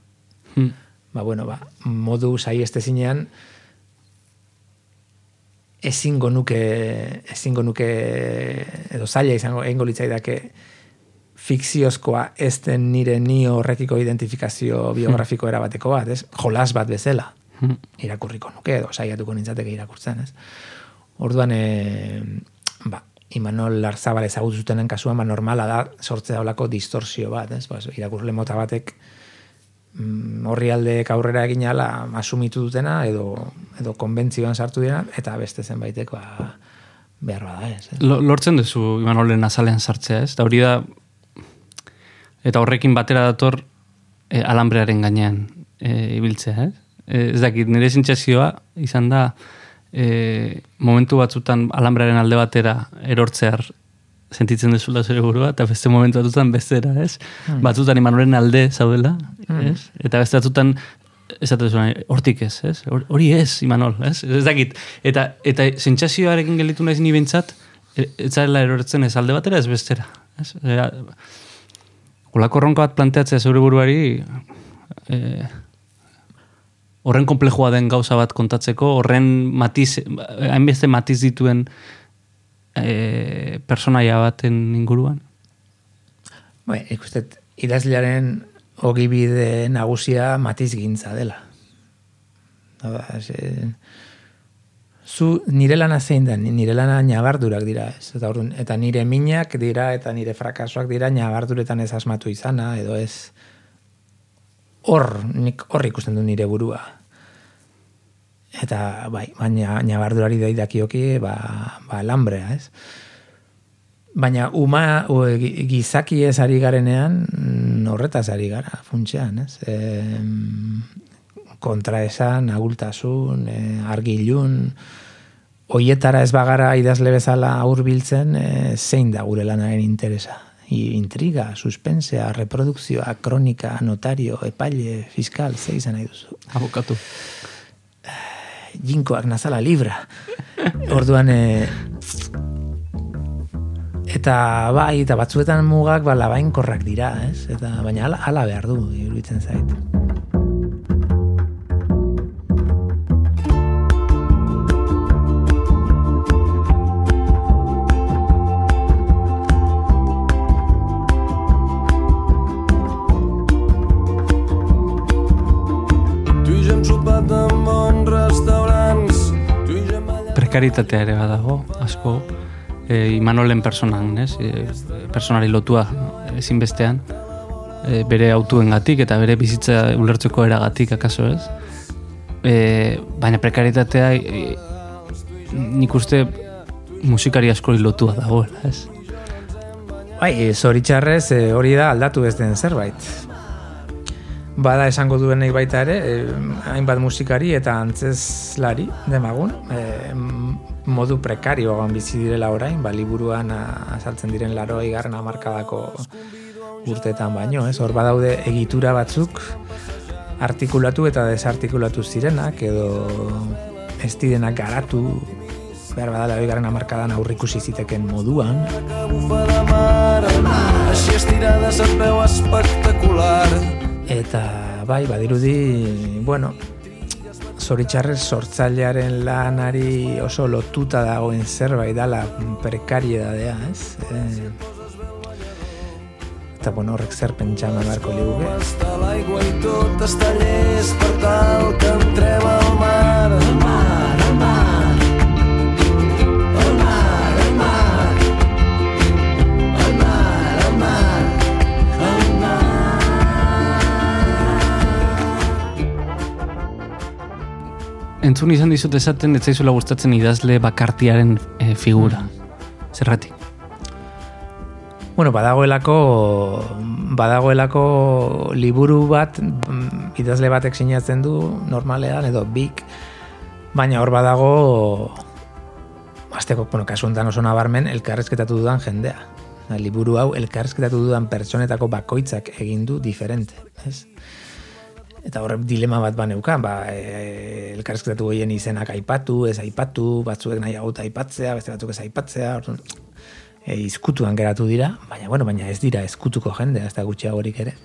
Hmm. ba, bueno, ba, modu sai ez zinean, ezingo nuke ezingo nuke edo zaila izango egingo litzaidake fikziozkoa ez den nire ni horrekiko identifikazio biografiko erabateko bat, ez? Jolas bat bezala Hmm. irakurriko nuke edo saiatuko nintzateke irakurtzen, ez? Orduan e, ba, Imanol Larzabal ezagutu zutenen kasuan ba, normala da sortzea daulako distorsio bat, ez? Ba, irakurle mota batek horri aldeek aurrera egin ala asumitu dutena edo, edo konbentzioan sartu dira eta beste zenbaitek ba, behar bada ez. Lo- Lortzen duzu Imanolen azalean sartzea, ez? Eta hori da eta horrekin batera dator e, alambrearen gainean e, ibiltzea, ez? E, ez dakit, nire sentsazioa izan da e, momentu batzutan alambrearen alde batera erortzear sentitzen dezula zure burua, eta beste momentu batzutan bestera, ez? Hmm. Batzutan Imanolen alde zaudela, Hmm. ez? Eta beste batzutan esatu zuen, hortik ez, ez? Hor- Hori ez, Imanol, ez? Ez dakit. Eta, eta sentsazioarekin gelitu naiz ni behintzat, e- ez zarela erortzen ez alde batera ez bestera. Ez? Ea, Olako ronka bat planteatzea zeure buruari, e, horren komplejua den gauza bat kontatzeko, horren matiz, hainbeste matiz dituen e, personaia baten inguruan? Bai, ikustet, idazlearen ogibide nagusia matiz gintza dela. Hau da, ze, zu nire lana zein da, nire lana nabardurak dira, ez? Eta, orduan, eta nire minak dira, eta nire frakasoak dira, nabarduretan ez asmatu izana, edo ez hor, nik hor ikusten du nire burua. Eta, bai, baina nabardurari daidakioki, ba, ba, lambrea, ez? Baina uma o, gi- gizaki ez ari garenean mm, horretaz ari gara, funtsean, ez? E, kontraesan, agultasun, e, argilun, hoietara ez bagara idazle bezala hurbiltzen e, zein da gure lanaren interesa. I, intriga, suspensea, reprodukzioa, kronika, notario, epaile, fiskal, ze izan nahi duzu. Abokatu. Jinkoak nazala libra. Orduan, e, eta bai, eta batzuetan mugak ba, labainkorrak dira, ez? Eta, baina hala, hala behar du, iruditzen zait. Prekaritatea ere badago, asko, e, Imanolen personan, ez? E, personari lotua ezinbestean, e, bere autuengatik eta bere bizitza ulertzeko eragatik akaso ez. E, baina prekaritatea e, nik uste musikari askori lotua dagoela, ez? Bai, e, zoritxarrez e, hori da aldatu ez den zerbait. Bada esango duenei baita ere, e, hainbat musikari eta antzezlari demagun, e, m- modu prekarioan bizi direla orain, ba, liburuan azaltzen diren laro igarren amarkadako urteetan baino, ez? Hor badaude egitura batzuk artikulatu eta desartikulatu zirenak edo ez direnak garatu behar badala oigarren amarkadan aurrikusi ziteken moduan. Així estirada se't veu espectacular. Eta bai, badirudi, bueno, zoritxarrez sortzailearen lanari oso lotuta dagoen zerbait dala prekariedadea, ez? E, eta bueno, horrek zer pentsa beharko liguke. L'aigua i tot està llest per tal que entrem al mar. Al mar. Entzun izan dizut esaten, ez zaizula gustatzen idazle bakartiaren e, figura. Zerratik. Bueno, badagoelako badagoelako liburu bat mm, idazle batek sinatzen du normalean edo bik baina hor badago azteko, bueno, kasu honetan oso nabarmen elkarrezketatu dudan jendea. Liburu hau elkarrezketatu dudan pertsonetako bakoitzak egin du diferente, ez? Eta horre dilema bat baneukan, ba, e, elkarrezketatu goien izenak aipatu, ez aipatu, batzuek nahiago aipatzea, beste batzuk ez aipatzea, orduan, e, izkutuan geratu dira, baina bueno, baina ez dira ezkutuko jendea, ez da gutxiagorik ere.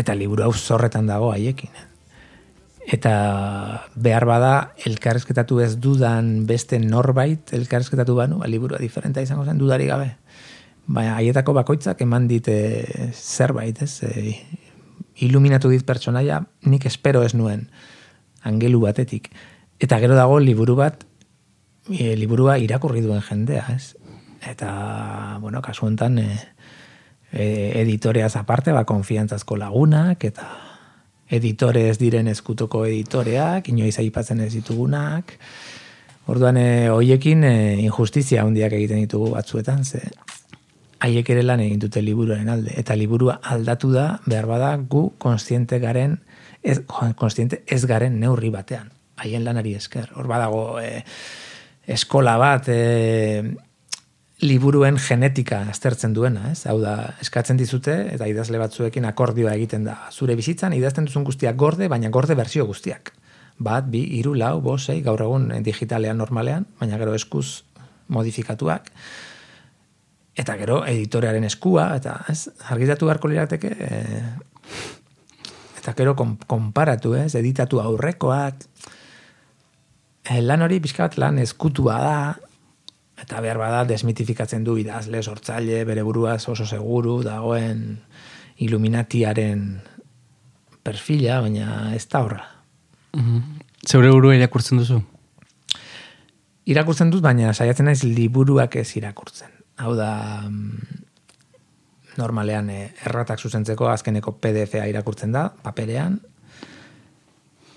Eta liburu hau zorretan dago haiekin. Eta behar bada elkarrezketatu ez dudan beste norbait elkarrezketatu banu, ba, liburua diferentea izango zen dudari gabe. Baina haietako bakoitzak eman dite zerbait, ez? E, iluminatu dit pertsonaia nik espero ez nuen angelu batetik. Eta gero dago liburu bat, e, liburua irakurri duen jendea, ez? Eta, bueno, kasu honetan, e, e, editoreaz aparte, ba, konfiantzazko lagunak, eta editore ez diren eskutuko editoreak, inoiz aipatzen ez ditugunak. Orduan, e, hoiekin e, injustizia handiak egiten ditugu batzuetan, ze haiek ere lan egin dute liburuaren alde. Eta liburua aldatu da, behar bada, gu konstiente garen, ez, konstiente ez garen neurri batean. Haien lanari esker. Hor badago e, eskola bat, e, liburuen genetika aztertzen duena, ez? Hau da, eskatzen dizute eta idazle batzuekin akordioa egiten da. Zure bizitzan idazten duzun guztiak gorde, baina gorde berzio guztiak. Bat, bi, hiru, lau, bost, sei, gaur egun digitalean normalean, baina gero eskuz modifikatuak. Eta gero editorearen eskua, eta ez, argitatu beharko lirateke, e, eta gero kon, konparatu, ez, editatu aurrekoak, e, lan hori pixka bat lan eskutua da, eta behar bada desmitifikatzen du idazle, sortzaile, bere buruaz oso seguru, dagoen Illuminatiaren perfila, baina ez da horra. Zeure burua irakurtzen duzu? Irakurtzen dut, baina saiatzen naiz liburuak ez irakurtzen. Hau da, mm, normalean eh, erratak zuzentzeko azkeneko PDF-a irakurtzen da, paperean,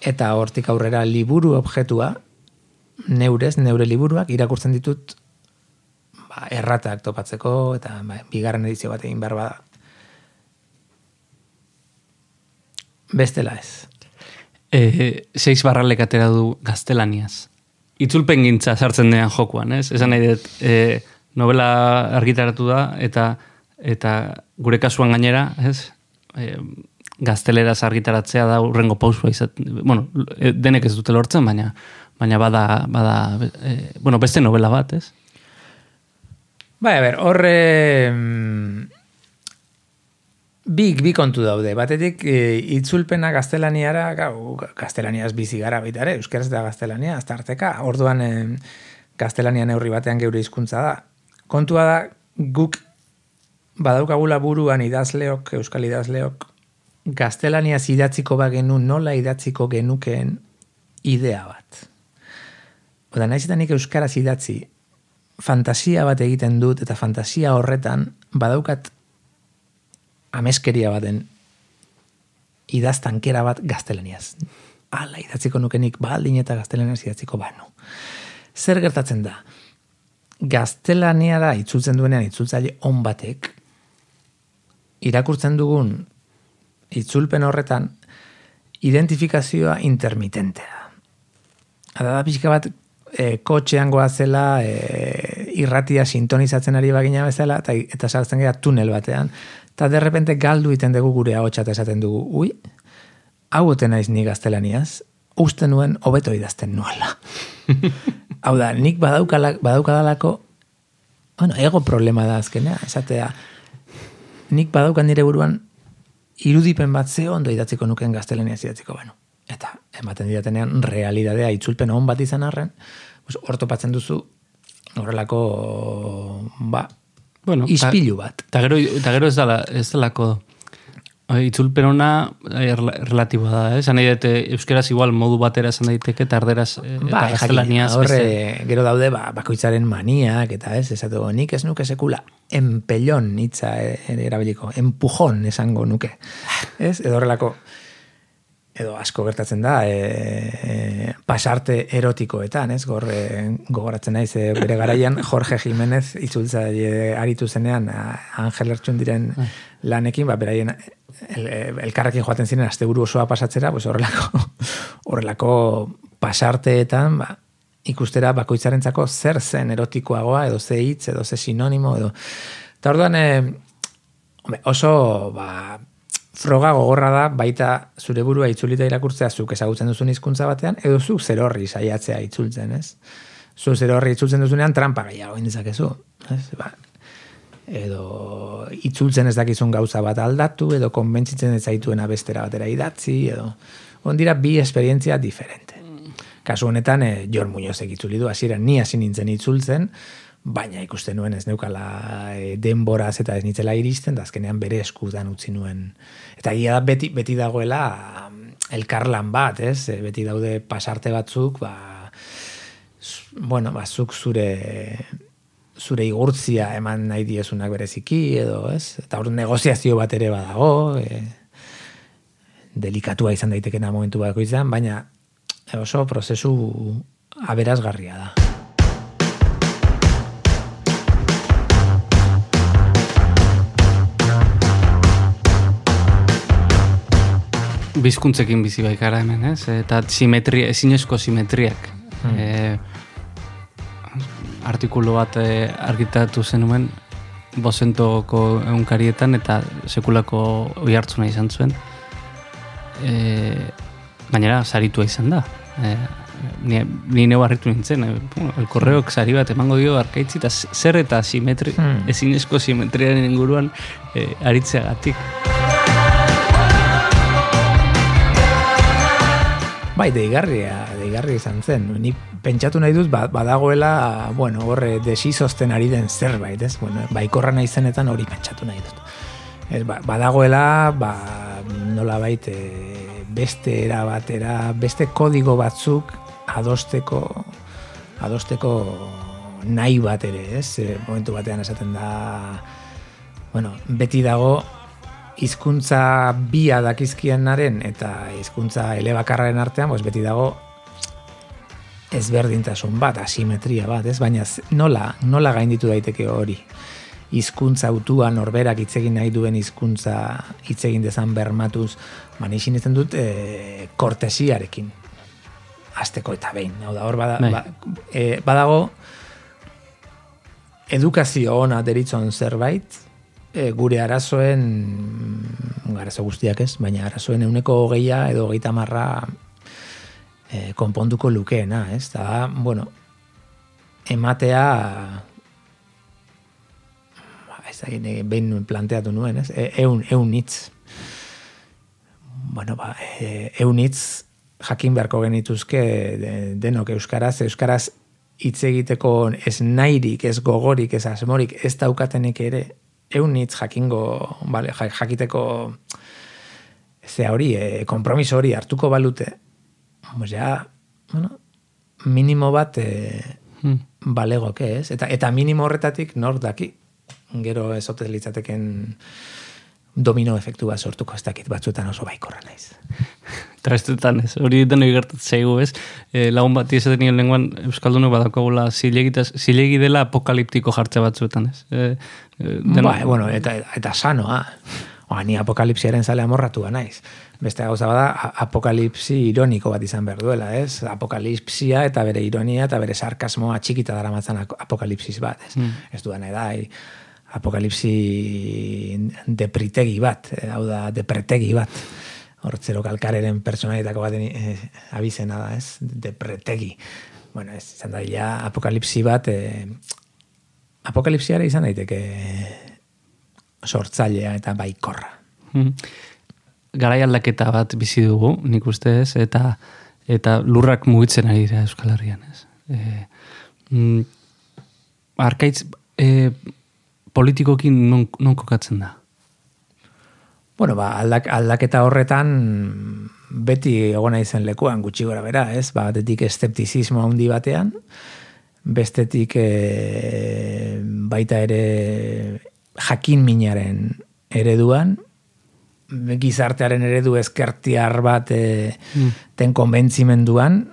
eta hortik aurrera liburu objektua, neurez, neure liburuak irakurtzen ditut ba, erratak topatzeko, eta ba, bigarren edizio bat egin behar bada. Bestela ez. E, seiz barralek atera du gaztelaniaz. Itzulpen gintza sartzen denean jokuan, ez? Esan nahi dut, e, novela argitaratu da, eta eta gure kasuan gainera, ez? E, gazteleraz argitaratzea da urrengo pausua izat, bueno, e, denek ez dute lortzen, baina baina bada, bada e, bueno, beste novela bat, ez? Bai, a ber, horre mm, bi, bi kontu daude. Batetik, e, itzulpena gaztelaniara, gau, gaztelaniaz bizi gara baita ere, euskeraz da gaztelania, aztarteka. Orduan, e, gaztelania neurri batean geure hizkuntza da. Kontua da, guk badaukagula buruan idazleok, euskal idazleok, gaztelaniaz idatziko bagenu nola idatziko genukeen idea bat. Oda, naiz eta nik euskaraz idatzi, fantasia bat egiten dut, eta fantasia horretan badaukat ameskeria baten idaztankera bat gaztelaniaz. Ala, idatziko nukenik baldin eta gaztelaniaz idatziko banu. Zer gertatzen da? Gaztelaniara itzultzen duenean itzultzaile on batek, irakurtzen dugun itzulpen horretan, identifikazioa intermitentea. Ada da pixka bat e, kotxean goazela e, irratia sintonizatzen ari bagina bezala eta, eta sartzen gara tunel batean. Eta derrepente galdu iten dugu gure hau esaten dugu. Ui, hau ote naiz ni gaztelaniaz, uste nuen hobeto idazten nuela. hau da, nik badaukadalako bueno, ego problema da azkenea, esatea, nik badaukan nire buruan irudipen bat ze ondo idatziko nuken gaztelaniaz idatziko banu. Eta ematen didatenean realidadea itzulpen on bat izan arren, pues, ortopatzen duzu horrelako ba, Bueno, ispilu bat. Eta gero, ta gero ez dala, ez dalako itzulpen ona eh, erla- relatiboa da, eh? Nahi dut, eh, euskeraz igual modu batera esan daiteke, eta erderaz eh, eta Ba, jakin, gaztelaniaz horre, beste. gero daude, ba, bakoitzaren maniak, eta ez, esatu, nik ez nuke sekula, empellon hitza e- ere erabiliko, empujon esango nuke. Ez, edo horrelako, edo asko gertatzen da, e, e, pasarte erotikoetan, ez, Gor, e, gogoratzen naiz, e, bere garaian Jorge Jimenez itzultza aritu zenean, Angel Ertxun diren lanekin, ba, beraien el, elkarrekin joaten ziren asteburu osoa pasatzera, pues horrelako, horrelako pasarteetan, ba, ikustera bakoitzarentzako zer zen erotikoagoa, edo ze hitz, edo ze sinonimo, edo... Eta orduan, e, oso, ba, froga gogorra da baita zure burua itzulita irakurtzea zuk ezagutzen duzun hizkuntza batean, edo zuk zer horri saiatzea itzultzen, ez? Zu zer horri itzultzen duzunean trampa gehiago egin dezakezu, ez? Ba, edo itzultzen ez dakizun gauza bat aldatu, edo konbentzitzen ez zaituena bestera batera idatzi, edo on dira bi esperientzia diferente. Kasu honetan, eh, Jon Muñozek itzuli du, hasieran ni hasi nintzen itzultzen, baina ikusten nuen ez neukala e, denboraz eta ez nitzela iristen, da azkenean bere eskutan utzi nuen. Eta egia da beti, beti dagoela mm, elkarlan bat, ez? E, Beti daude pasarte batzuk, ba, bueno, ba, zuk zure zure igurtzia eman nahi diezunak bereziki, edo, ez? Eta hor negoziazio bat ere badago, e, delikatua izan daitekena momentu bakoitzan, baina oso prozesu aberazgarria da. Bizkuntzekin bizi baikara hemen, ez? Eta simetria, ezinezko simetriak. Hmm. E, artikulu bat e, argitatu zenuen bozentoko eunkarietan eta sekulako oi hartzuna izan zuen. E, gainera, saritua izan da. E, ni, ni neu harritu nintzen, bueno, el korreok sari bat emango dio arkaitzi, eta zer eta simetri, Hmm. ezinezko simetriaren inguruan eh, aritzeagatik. Bai, deigarria, deigarria izan zen. Ni pentsatu nahi dut, ba, badagoela, bueno, horre, desizozten ari den zerbait, ez? Bueno, baikorra nahi zenetan hori pentsatu nahi dut. Ez, ba, badagoela, ba, nola baite, beste era batera, beste kodigo batzuk adosteko, adosteko nahi bat ere, ez? E, momentu batean esaten da, bueno, beti dago hizkuntza bia dakizkienaren eta hizkuntza elebakarraren artean, pues beti dago ezberdintasun bat, asimetria bat, ez? Baina nola, nola gainditu daiteke hori? Hizkuntza autua norberak hitz egin nahi duen hizkuntza hitz egin dezan bermatuz, ba ni dut e, kortesiarekin. Azteko eta behin. Hau da, hor bada, Bai. ba, e, badago edukazio ona deritzon zerbait, e, gure arazoen, mm, arazo guztiak ez, baina arazoen euneko hogeia edo hogeita marra e, konponduko lukeena, ez? Da, bueno, ematea ba, ez da, behin planteatu nuen, ez? E, eun, eun hitz. Bueno, ba, e, eun hitz jakin beharko genituzke de- denok euskaraz, euskaraz hitz egiteko ez nahirik, ez gogorik, ez asmorik, ez daukatenek ere, eun hitz jakingo, vale, ja- jakiteko ze hori, e, kompromiso hori hartuko balute, pues ja, bueno, minimo bat e, Hmm. balegoke, ez? Eta, eta minimo horretatik nor daki, gero ez litzateken domino efektu bat sortuko ez dakit batzuetan oso baikorra naiz. Trastetan ez, hori denoi gertatzen zaigu ez, e, lagun bat izaten nien lenguan Euskaldunok badakogula zilegi dela apokaliptiko jartze batzuetan ez. E, deno- Ba, bueno, eta, eta sanoa. Oa, ni apokalipsiaren zale amorratua naiz. Beste gauza bada, apokalipsi ironiko bat izan behar duela, ez? Apokalipsia eta bere ironia eta bere sarkasmoa txikita dara matzan apokalipsis bat, ez? Mm. Ez duan edai, apokalipsi depritegi bat, eh, hau da, depretegi bat. Hortzero kalkareren personalitako baten eh, abizena da, ez? Depretegi. Bueno, ez izan da, ja, apokalipsi bat, eh, apokalipsiara izan daiteke sortzailea eta baikorra. Mhm. Garai aldaketa bat bizi dugu, nik uste ez, eta, eta lurrak mugitzen ari dira Euskal Herrian ez. E, mm, arkaitz, e, politikokin non, non kokatzen da? Bueno, ba, aldak, aldaketa horretan beti egona izen lekuan gutxi gora bera, ez? Ba, batetik eskeptizismo handi batean, bestetik e, baita ere jakin minaren ereduan, gizartearen eredu eskertiar bat e, Mm. ten konbentzimenduan,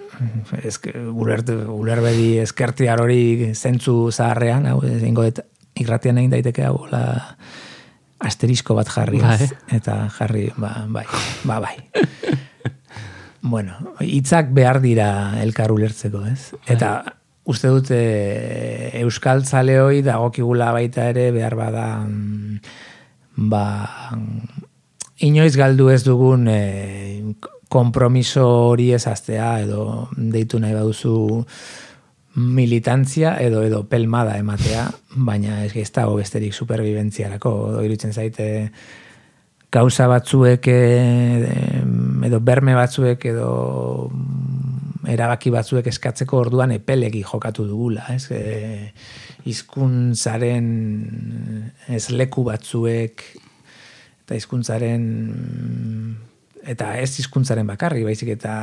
eske, ulerte, ulerbedi eskertiar hori zentzu zaharrean, hau, ezingo dut irratian egin daiteke hau, la, asterisko bat jarri, Bai. ez? eta jarri, ba, bai, ba, bai. bueno, hitzak behar dira elkar ulertzeko, ez? Eta uste dut e, Euskal Zaleoi dagokigula baita ere behar bada mm, ba inoiz galdu ez dugun e, kompromiso hori ez aztea edo deitu nahi baduzu militantzia edo edo pelmada ematea, baina ez ez dago besterik superbibentziarako, edo iruditzen zaite gauza batzuek eh, edo berme batzuek edo erabaki batzuek eskatzeko orduan epelegi jokatu dugula, ez? E, hizkuntzaren ez leku batzuek eta hizkuntzaren eta ez hizkuntzaren bakarri, baizik eta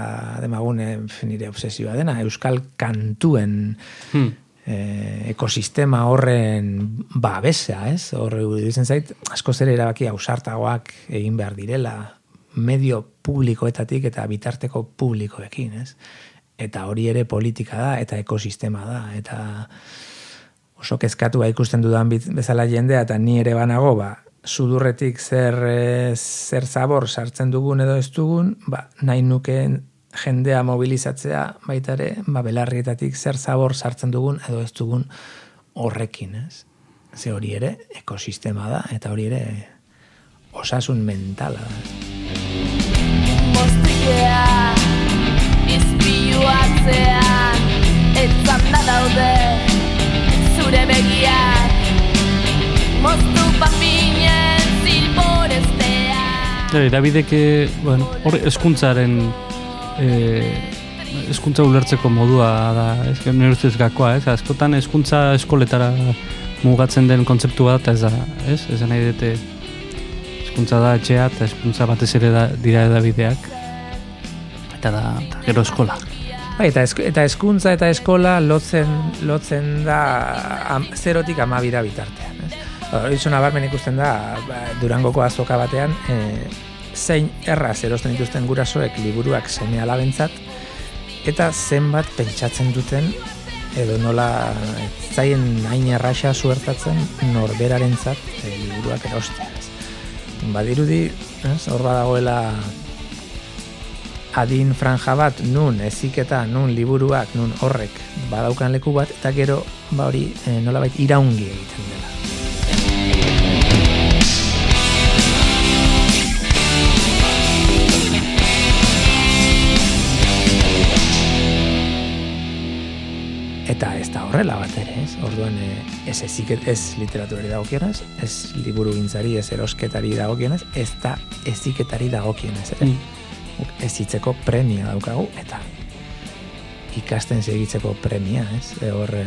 demagune nire obsesioa dena, euskal kantuen Hmm. eh, ekosistema horren babesa, ez? Horre iruditzen zait, asko ere erabaki ausartagoak egin behar direla, medio publikoetatik eta bitarteko publikoekin, ez? Eta hori ere politika da, eta ekosistema da, eta oso kezkatua ikusten dudan bezala jendea, eta ni ere banago, ba, sudurretik zer, eh, zer zabor sartzen dugun edo ez dugun, ba, nahi nukeen jendea mobilizatzea baita ere, ba, belarrietatik zer zabor sartzen dugun edo ez dugun horrekin, ez? Ze hori ere ekosistema da, eta hori ere osasun mentala da. Mostikea, zu atzean Etzan da daude zure begiak Moztu papinen zilborestean Bai, Davidek, eh, bueno, hor eskuntzaren eh, eskuntza ulertzeko modua da, ez nire ustez gakoa, ez? Askotan eskuntza eskoletara mugatzen den kontzeptu bat, ez da, ez? Ez nahi dute eskuntza da etxea eta eskuntza batez ere da, dira edabideak. Eta da, eta gero eskola. Bai, eta, esk eta eskuntza eta eskola lotzen, lotzen da am, zerotik amabira bitartean. Ez? Hori zona barmen ikusten da, ba, Durangoko azoka batean, e, zein erraz erosten dituzten gurasoek liburuak seme alabentzat, eta zenbat pentsatzen duten edo nola zaien hain erraxa suertatzen norberarentzat e, liburuak erostea. Badirudi, ez, hor badagoela adin franja bat nun eziketa, nun liburuak, nun horrek badaukan leku bat, eta gero ba hori e, nolabait iraungi egiten dela. Eta ez da horrela bat ere, ez? Orduan, e, ez eziket, ez literaturari dagokionez, ez liburu gintzari, ez erosketari dagokionez, ez da eziketari dagokionez, ere? Guk ezitzeko premia daukagu, eta ikasten segitzeko premia, ez? E, hor, e,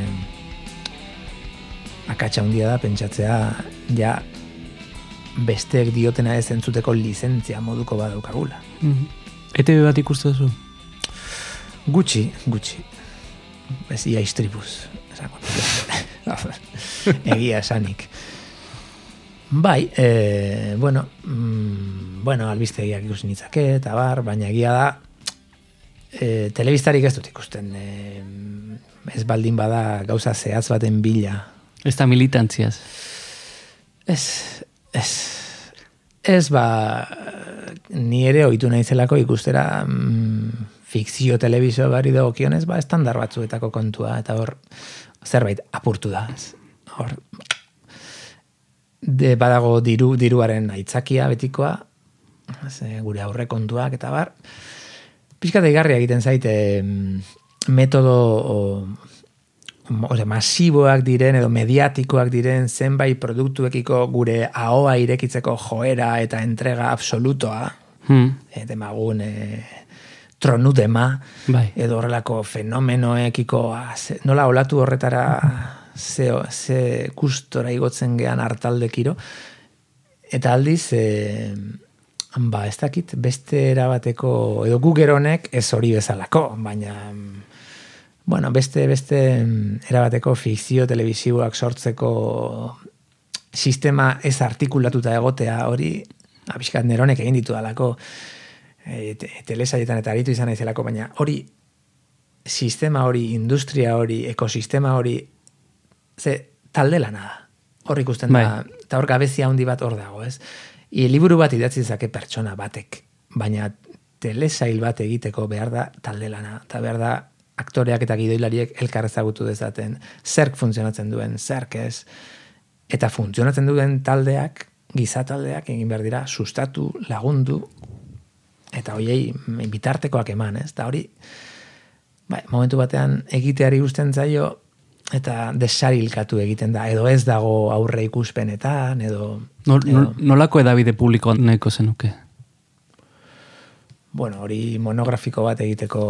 akatsa handia da, pentsatzea, ja, besteek diotena ez entzuteko lizentzia moduko badaukagula. Mm ETV bat ikusten duzu? Gutxi, gutxi. Ez ia istribuz. Egia esanik. Bai, e, bueno, mm, bueno, albistegiak ikusi nitzake, eta bar, baina egia da, e, telebistarik ez dut ikusten. E, ez baldin bada gauza zehatz baten bila. Ez da militantziaz. Ez, ez, ez ba, ni ere ohitu naizelako ikustera mm, fikzio telebizio bari dagokionez, ba, estandar batzuetako kontua, eta hor, zerbait apurtu da. Hor, de badago diru diruaren aitzakia betikoa, ze, gure aurre kontuak eta bar. Pixka deigarria egiten zaite metodo o, ose, masiboak diren edo mediatikoak diren zenbait produktuekiko gure ahoa irekitzeko joera eta entrega absolutoa, Hmm. e, demagun e, tronudema, Bai. edo horrelako fenomenoekiko ah, nola olatu horretara ze, ze gustora igotzen gean hartaldekiro eta aldiz e, ba ez dakit beste erabateko edo gu geronek ez hori bezalako baina bueno, beste beste erabateko fikzio telebisiboak sortzeko sistema ez artikulatuta egotea hori abiskat neronek egin ditu dalako e, te, telesaietan eta aritu izan naizelako, baina hori sistema hori, industria hori, ekosistema hori, ze talde lana da. Hor ikusten da, eta hor gabezia handi bat hor dago, ez? Liburu bat idatzi zake pertsona batek, baina telesail bat egiteko behar da talde lana, eta behar da aktoreak eta gidoilariek elkar ezagutu dezaten, zerk funtzionatzen duen, zerk ez, eta funtzionatzen duen taldeak, giza taldeak egin behar dira, sustatu, lagundu, eta hoiei bitartekoak eman, ez? Eta hori, bai, momentu batean egiteari gusten zaio, eta desarilkatu egiten da, edo ez dago aurre ikuspenetan, edo... Nol, edo- nol, nolako edabide publiko nahiko zenuke? bueno, hori monografiko bat egiteko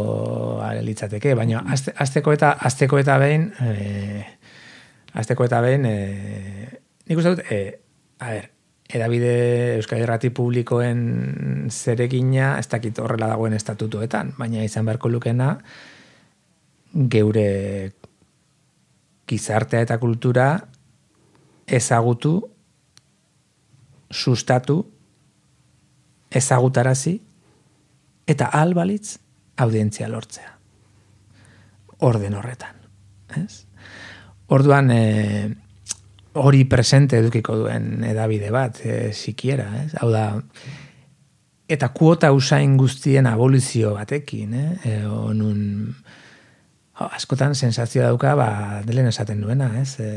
litzateke, baina azte, azteko eta azteko eta behin eh, azteko eta behin eh, nik uste dut, eh, a ber, edabide Euskal Irrati publikoen zeregina ez dakit horrela dagoen estatutuetan, baina izan beharko lukena geure gizartea eta kultura ezagutu, sustatu, ezagutarazi, eta ahal balitz audientzia lortzea. Orden horretan. Ez? Orduan, e, hori presente edukiko duen edabide bat, e, sikiera, ez? Hau da, eta kuota usain guztien abolizio batekin, eh? E, o nun, oh, askotan sensazio dauka, ba, delen esaten duena, ez? E,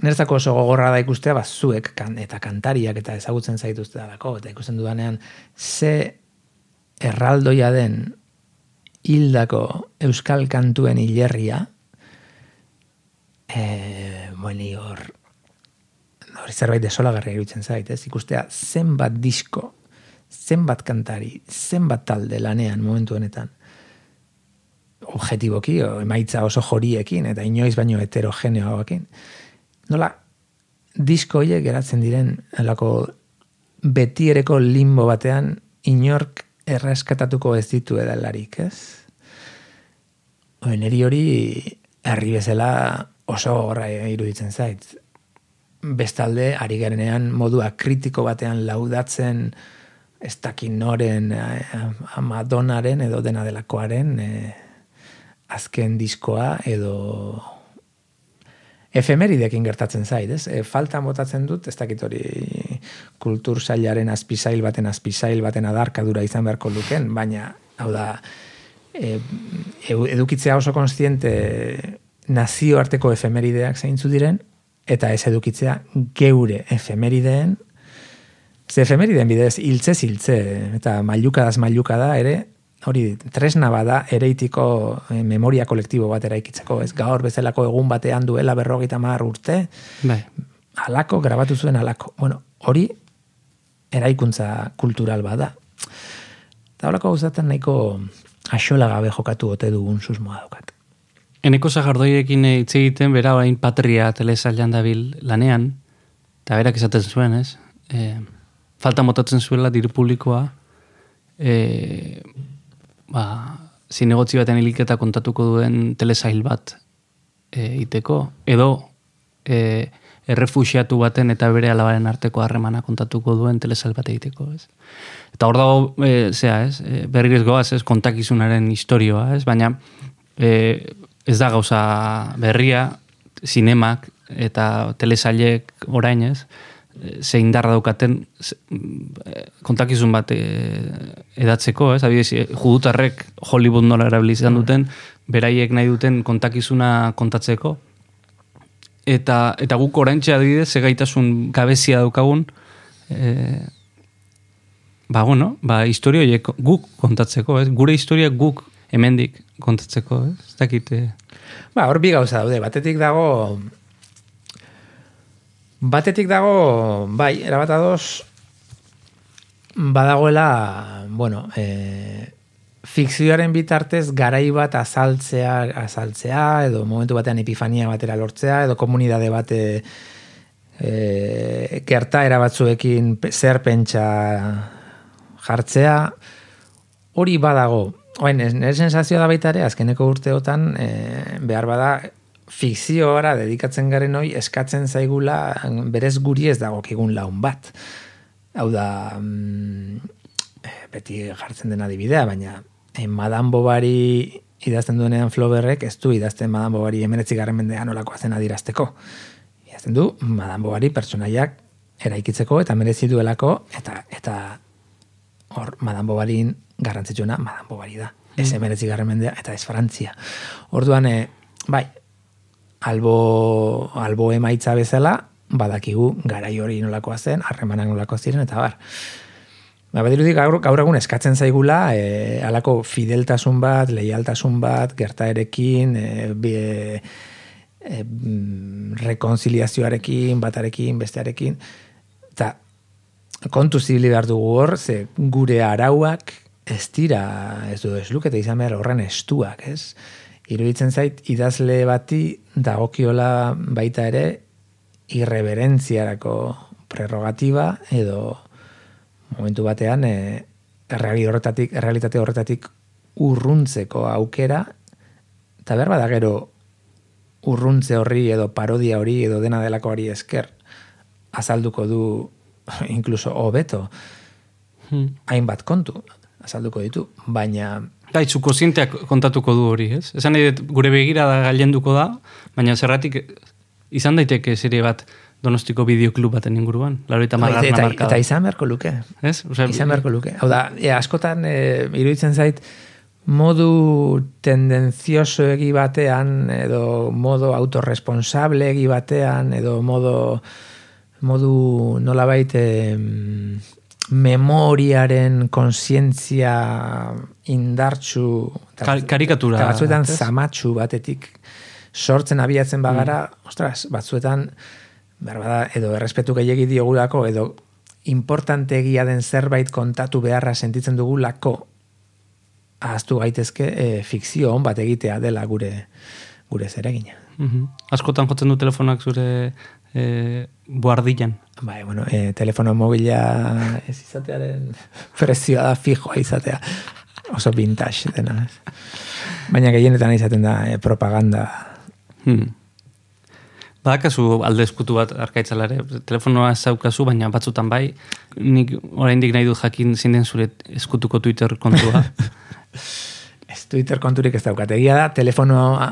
Nertzako oso gogorra da ikustea, ba, zuek kan, eta kantariak eta ezagutzen zaituzte dalako, eta ikusten dudanean, ze erraldoia den hildako euskal kantuen hilerria, e, bueno, hor, hori zerbait desolagarria iruditzen zait, ez? Ikustea zenbat disko, zenbat kantari, zenbat talde lanean momentu honetan, objetiboki, o emaitza oso joriekin, eta inoiz baino heterogeneoakin. Nola, disko horiek geratzen diren, alako betiereko limbo batean, inork erreskatatuko ez ditu edalarik, ez? Oen, eri hori, herri bezala oso horra iruditzen zait. Bestalde, ari garenean modua kritiko batean laudatzen ez dakin noren eh, Madonaren edo dena delakoaren eh, azken diskoa edo efemeridekin gertatzen zait, ez? E, falta botatzen dut, ez dakit hori kultur sailaren azpisail baten azpisail baten adarkadura izan beharko luken, baina, hau da, e, edukitzea oso konstiente nazioarteko efemerideak zeintzu diren, eta ez edukitzea geure efemerideen, ze efemerideen bidez hiltze hiltze, eta mailukadaz mailukada ere, hori tresna bada ereitiko eh, memoria kolektibo bat eraikitzeko, ez gaur bezalako egun batean duela berrogeita mar urte, Bai. alako, grabatu zuen alako. Bueno, hori eraikuntza kultural bada. Eta horako gauzatzen nahiko axola gabe jokatu ote dugun susmoa daukat. Eneko zagardoiekin hitz egiten, bera orain patria telesailan dabil lanean, eta berak esaten zuen, ez? E, falta motatzen zuela diru publikoa, e, ba, zinegotzi baten hiliketa kontatuko duen telesail bat e, iteko, edo e, errefuxiatu baten eta bere alabaren arteko harremana kontatuko duen telesail bat egiteko, ez? Eta hor dago, e, zea, ez? E, berriz goaz, ez? Kontakizunaren historioa, ez? Baina, e, ez da gauza berria, zinemak eta telesailek orain, ez? Ze indarra daukaten eh, kontakizun bat eh, edatzeko, ez? Adibidez, eh, judutarrek Hollywood nola erabili izan duten, beraiek nahi duten kontakizuna kontatzeko. Eta, eta guk oraintxe adibidez, ze gaitasun gabezia daukagun, e, ba, bueno, ba, historia horiek guk kontatzeko, ez? Gure historia guk hemendik kontatzeko, ez? Ez dakit, eh, Ba, hor bi gauza daude. Batetik dago... Batetik dago, bai, erabat adoz, badagoela, bueno, e, fikzioaren bitartez garai bat azaltzea, azaltzea, edo momentu batean epifania batera lortzea, edo komunidade bate e, gertaera batzuekin pe- zer pentsa jartzea, hori badago. Oain, nire sensazioa da baita ere, azkeneko urteotan, e, behar bada, fikziora dedikatzen garen hoi eskatzen zaigula berez guri ez dagokigun laun bat. Hau da, mm, beti jartzen den adibidea, baina eh, Madame Bovary idazten duenean Flauberrek ez du idazten Madame Bovary emeretzi garren mendean olakoa zen adirazteko. Idazten du Madame Bovary pertsonaiak eraikitzeko eta merezi duelako eta eta hor Madame Bovaryn garrantzitsuena Madame Bovary da. Ez emeretzi garren mendea eta ez Frantzia. Orduan, eh, bai, albo, albo emaitza bezala, badakigu garai hori nolakoa zen, harremanak nolako ziren, eta bar. Ba, badirudi gaur, gaur egun eskatzen zaigula, e, alako fideltasun bat, leialtasun bat, gertaerekin, e, bi, e, e, mm, rekonziliazioarekin, batarekin, bestearekin, eta kontu zibili behar dugu hor, ze gure arauak ez dira, ez du, ez lukete izan behar horren estuak, ez? Iruditzen zait, idazle bati dagokiola baita ere irreverentziarako prerrogatiba edo momentu batean e, horretatik, errealitate horretatik urruntzeko aukera eta behar bada gero urruntze horri edo parodia hori edo dena delako hori esker azalduko du incluso hobeto Hmm. hainbat kontu azalduko ditu, baina Bai, zu kozienteak kontatuko du hori, ez? Esan nahi gure begira da gailenduko da, baina zerratik izan daiteke serie bat donostiko bideoklub baten inguruan. Laro eta margarna eta, markada. eta izan beharko luke. Ez? Osea, izan beharko luke. Hau da, e, askotan e, iruditzen zait modu tendenzioso egi batean edo modo autorresponsable egi batean edo modo modu nolabait e, memoriaren konsientzia indartsu Kar- karikatura, eta batzuetan zamatsu batetik sortzen abiatzen bagara, Mm. ostras, batzuetan behar bada, edo errespetu gehiagi diogulako, edo importantegia den zerbait kontatu beharra sentitzen dugulako ahaztu gaitezke e, fikzio on bat egitea dela gure gure zeregina. Mhm. Askotan jotzen du telefonak zure e, buardilan. Bai, bueno, e, telefono mobila ez izatearen prezioa da fijoa izatea. Oso vintage dena. Baina gehienetan izaten da e, propaganda. Hmm. Badakazu alde eskutu bat arkaitzalare, telefonoa ez zaukazu, baina batzutan bai, nik oraindik nahi dut jakin zein den zure eskutuko Twitter kontua. Ez Twitter konturik ez daukat. Egia da, telefonoa,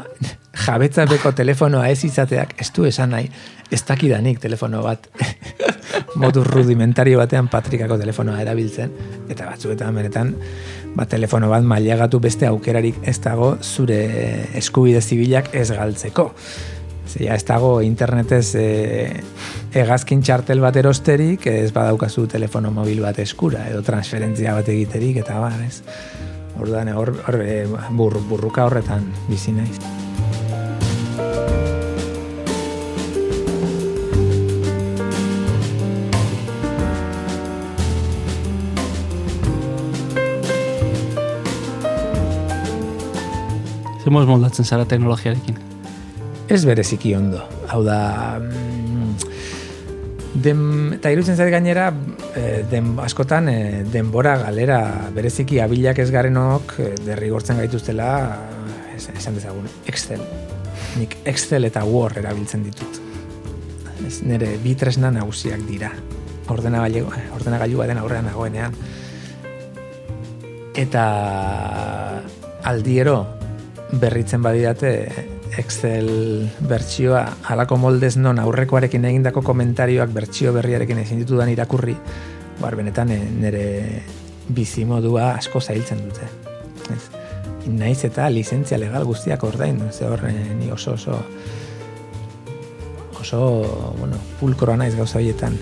jabetzapeko telefonoa ez izateak, ez du esan nahi, ez dakidanik telefono bat, modu rudimentario batean patrikako telefonoa erabiltzen, eta batzuetan benetan, ba, telefono bat mailagatu beste aukerarik ez dago zure eskubide zibilak ez galtzeko. Zia, ez dago internetez e, hegazkin txartel bat erosterik, ez badaukazu telefono mobil bat eskura, edo transferentzia bat egiterik, eta bar, ez? Orduan, hor, hor e, bur, burruka horretan bizi naiz. Zemoz moldatzen zara teknologiarekin. Ez bereziki ondo. Hau da... mm, Dem, eta irutzen zait gainera, eh, den, askotan eh, denbora galera bereziki abilak ez garenok eh, derrigortzen gaituztela es- esan dezagun, Excel. Nik Excel eta Word erabiltzen ditut. Ez nire bi tresna nagusiak dira. Ordenagailu, ordenagailu baten aurrean nagoenean. Eta aldiero berritzen badidate Excel bertsioa halako moldez non aurrekoarekin egindako komentarioak bertsio berriarekin ezin ditudan irakurri, bar benetan eh, nire bizimodua asko zailtzen dute. Ez. Naiz eta lizentzia legal guztiak ordain, ze hor eh, ni oso oso oso, bueno, pulkroa naiz gauza horietan.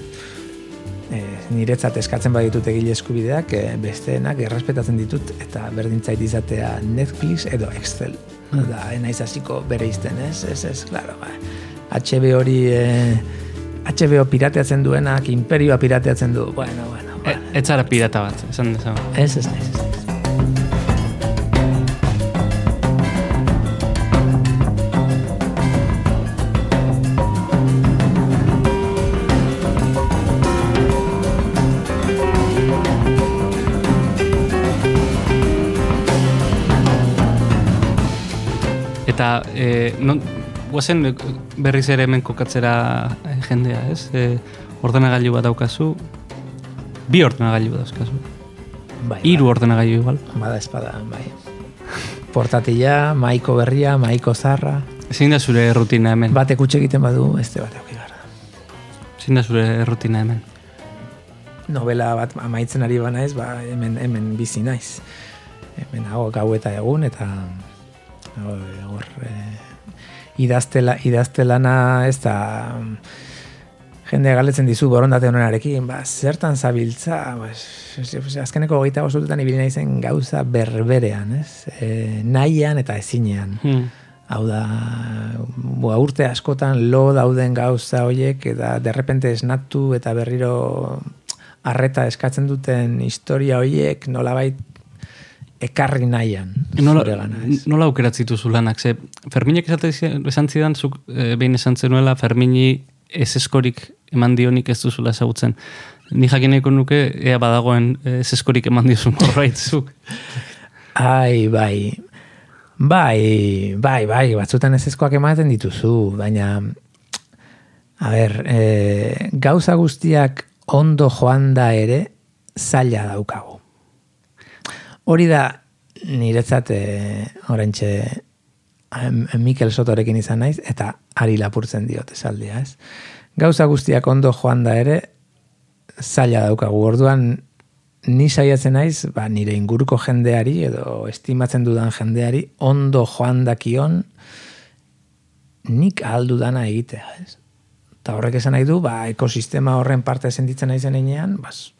E, niretzat eskatzen baditut egile eskubideak, e, besteenak errespetatzen ditut eta berdintzait izatea Netflix edo Excel. Da, naiz hasiko bere izten, ez? Ez, ez, claro, ba. HBO hori e, HBO pirateatzen duenak imperioa pirateatzen du. Bueno, bueno. E, ez zara pirata bat, esan dezagun. Ez, ez, naiz, ez. E, non, guazen e, berriz ere hemen kokatzera e, jendea, ez? E, ordenagailu bat daukazu, bi ordenagailu dauzkazu. Bai, Hiru ordenagailu igual. Bada espada, bai. Portatila, maiko berria, maiko zarra. Zein da zure rutina hemen? Batek utxe egiten badu, beste bat euki gara. Zein da zure rutina hemen? Novela bat amaitzen ari banaiz, ba, hemen, hemen bizi naiz. Hemen hago gau eta egun, eta hor, eh, idaztela, idaztelana ez da jende galetzen dizu borondate honenarekin, ba, zertan zabiltza, ba, azkeneko hogeita bostutetan ibili naizen gauza berberean, ez? E, nahian eta ezinean. Hmm. Hau da, bua, urte askotan lo dauden gauza hoiek, eta derrepente esnatu eta berriro arreta eskatzen duten historia hoiek nolabait ekarri nahian. Nola, ez? nola aukeratzi dituzu lanak? Ze, Ferminek esan zidan, zuk e, behin esan zenuela, Fermini ez eskorik eman dionik ez duzula ezagutzen. Ni jakineko nuke, ea badagoen ez eskorik eman diozun horrait zuk. Ai, bai. Bai, bai, bai, batzutan ez ezkoak ematen dituzu, baina a ber, e, gauza guztiak ondo joan da ere zaila daukagu. Hori da niretzat e, orentxe em, Mikel Sotorekin izan naiz eta ari lapurtzen diot esaldia, ez? Gauza guztiak ondo joan da ere zaila daukagu. Orduan ni saiatzen naiz, ba, nire inguruko jendeari edo estimatzen dudan jendeari ondo joan dakion nik aldu dana egitea, ez? Eta horrek esan nahi du, ba, ekosistema horren parte sentitzen naizen einean, bas,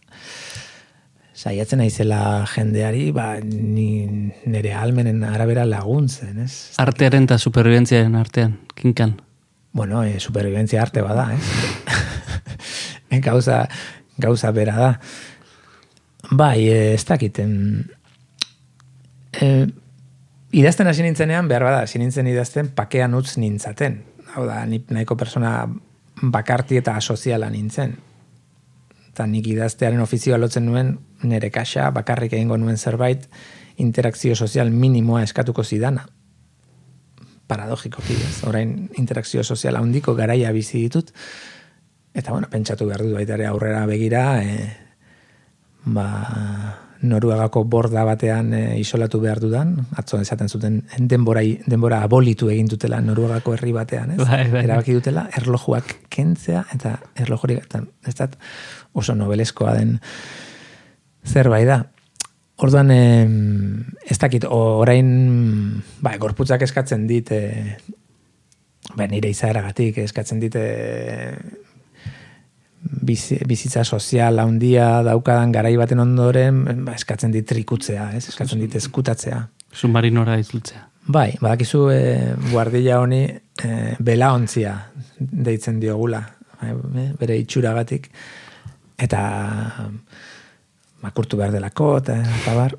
saiatzen naizela jendeari, ba, ni nire almenen arabera laguntzen, ez? Artearen eta superviventziaren artean, kinkan. Bueno, e, superviventzia arte bada, ez? gauza, gauza bera da. Bai, e, ez dakiten. E, idazten hasi nintzenean, behar bada, hasi nintzen idazten, pakean utz nintzaten. Hau da, ni nahiko persona bakarti eta asoziala nintzen. Eta nik idaztearen ofizioa lotzen nuen, nire kaxa, bakarrik egingo nuen zerbait, interakzio sozial minimoa eskatuko zidana. Paradogikoki, ez? Orain interakzio sozial handiko garaia bizi ditut, eta bueno, pentsatu behar dut baita ere aurrera begira, e, ba, Noruegako borda batean e, isolatu behar dudan, atzo esaten zuten denbora, denbora abolitu egin dutela Noruegako herri batean, ez? Bai, bai. Erabaki dutela erlojuak kentzea eta erlojurik eta ez da oso nobeleskoa den zerbait da. Orduan, em, ez dakit, orain, ba, gorputzak eskatzen dit, e, ba, nire izaeragatik eskatzen dit, e, bizi, bizitza sozial handia daukadan garai baten ondoren, ba, eskatzen dit trikutzea, ez? eskatzen dit eskutatzea. Submarinora itzultzea. Bai, badakizu e, guardilla honi e, belaontzia deitzen diogula, e, bere itxuragatik, eta makurtu behar delako, eta, eta bar,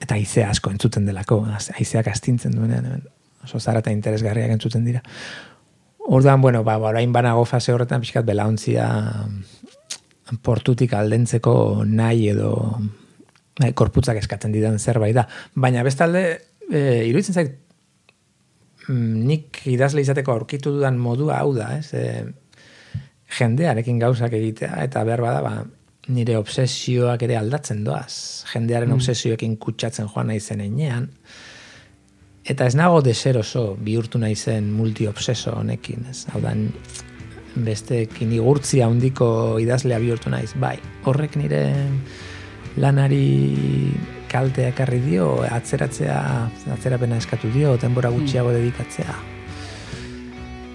eta haizea asko entzuten delako, haizeak astintzen duenean, oso zara eta interesgarriak entzuten dira. Orduan, bueno, ba, ba, orain banago fase horretan pixkat belaontzia portutik aldentzeko nahi edo bai, korputzak eskatzen didan zerbait da. Baina bestalde, e, iruditzen zait, mm, nik idazle izateko aurkitu dudan modua hau da, ez? E, jendearekin gauzak egitea, eta behar bada, ba, nire obsesioak ere aldatzen doaz. Jendearen Mm. obsesioekin kutsatzen joan naizen enean. Eta ez nago deseroso bihurtu naizen multiobseso honekin, ez? Hau da, bestekin igurtzi handiko idazlea bihurtu naiz. Bai, horrek nire lanari kaltea ekarri dio, atzeratzea, atzerapena eskatu dio, denbora gutxiago dedikatzea.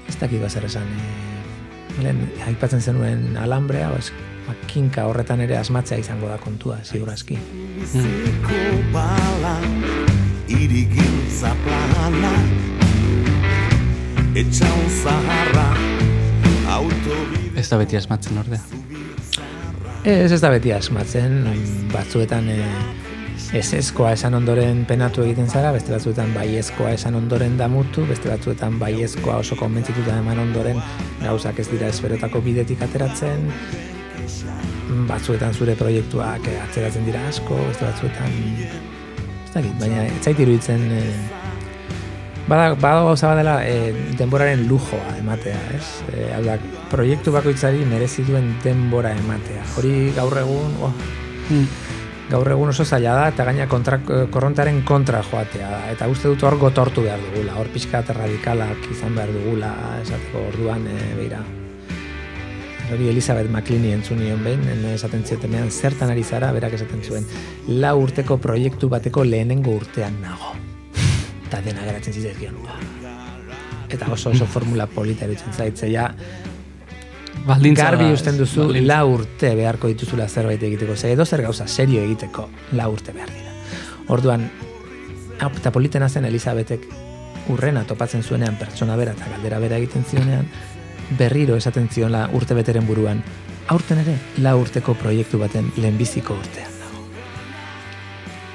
Ez dakit bazer esan, e, lehen, aipatzen zenuen alambrea, bas, ba, kinka horretan ere asmatzea izango da kontua, ziurazki. Zaharra, autobide... Ez da beti asmatzen ordea. Ez ez da beti asmatzen, batzuetan e, ez ezkoa esan ondoren penatu egiten zara, beste batzuetan baiezkoa esan ondoren damutu, beste batzuetan baiezkoa oso konbentzituta eman ondoren gauzak ez dira esperotako bidetik ateratzen, batzuetan zure proiektuak eh, atzeratzen dira asko, beste batzuetan ez dakit, baina ez zait iruditzen e, Bada, bada gauza badela e, denboraren lujoa ematea, ez? E, hau da, proiektu bakoitzari merezi duen denbora ematea. Hori gaur egun, oh, gaur egun oso zaila da, eta gaina kontra, korrontaren kontra joatea da. Eta uste dut hor gotortu behar dugula, hor pixka radikalak izan behar dugula, esateko orduan, e, beira. Hori Elizabeth McLean entzun nion behin, en esaten ziotenean zertan ari zara, berak esaten zuen, lau urteko proiektu bateko lehenengo urtean nago eta dena geratzen zitzaizkion. Eta oso oso formula polita erutzen zaitze, ja, Baldintza garbi usten duzu baldintza. la urte beharko dituzula zerbait egiteko. Ze edo zer gauza serio egiteko la urte behar dira. Orduan, eta politena zen Elizabetek urrena topatzen zuenean pertsona bera eta galdera bera egiten zionean, berriro esaten ziola urte beteren buruan, aurten ere, la urteko proiektu baten lehenbiziko urtean dago.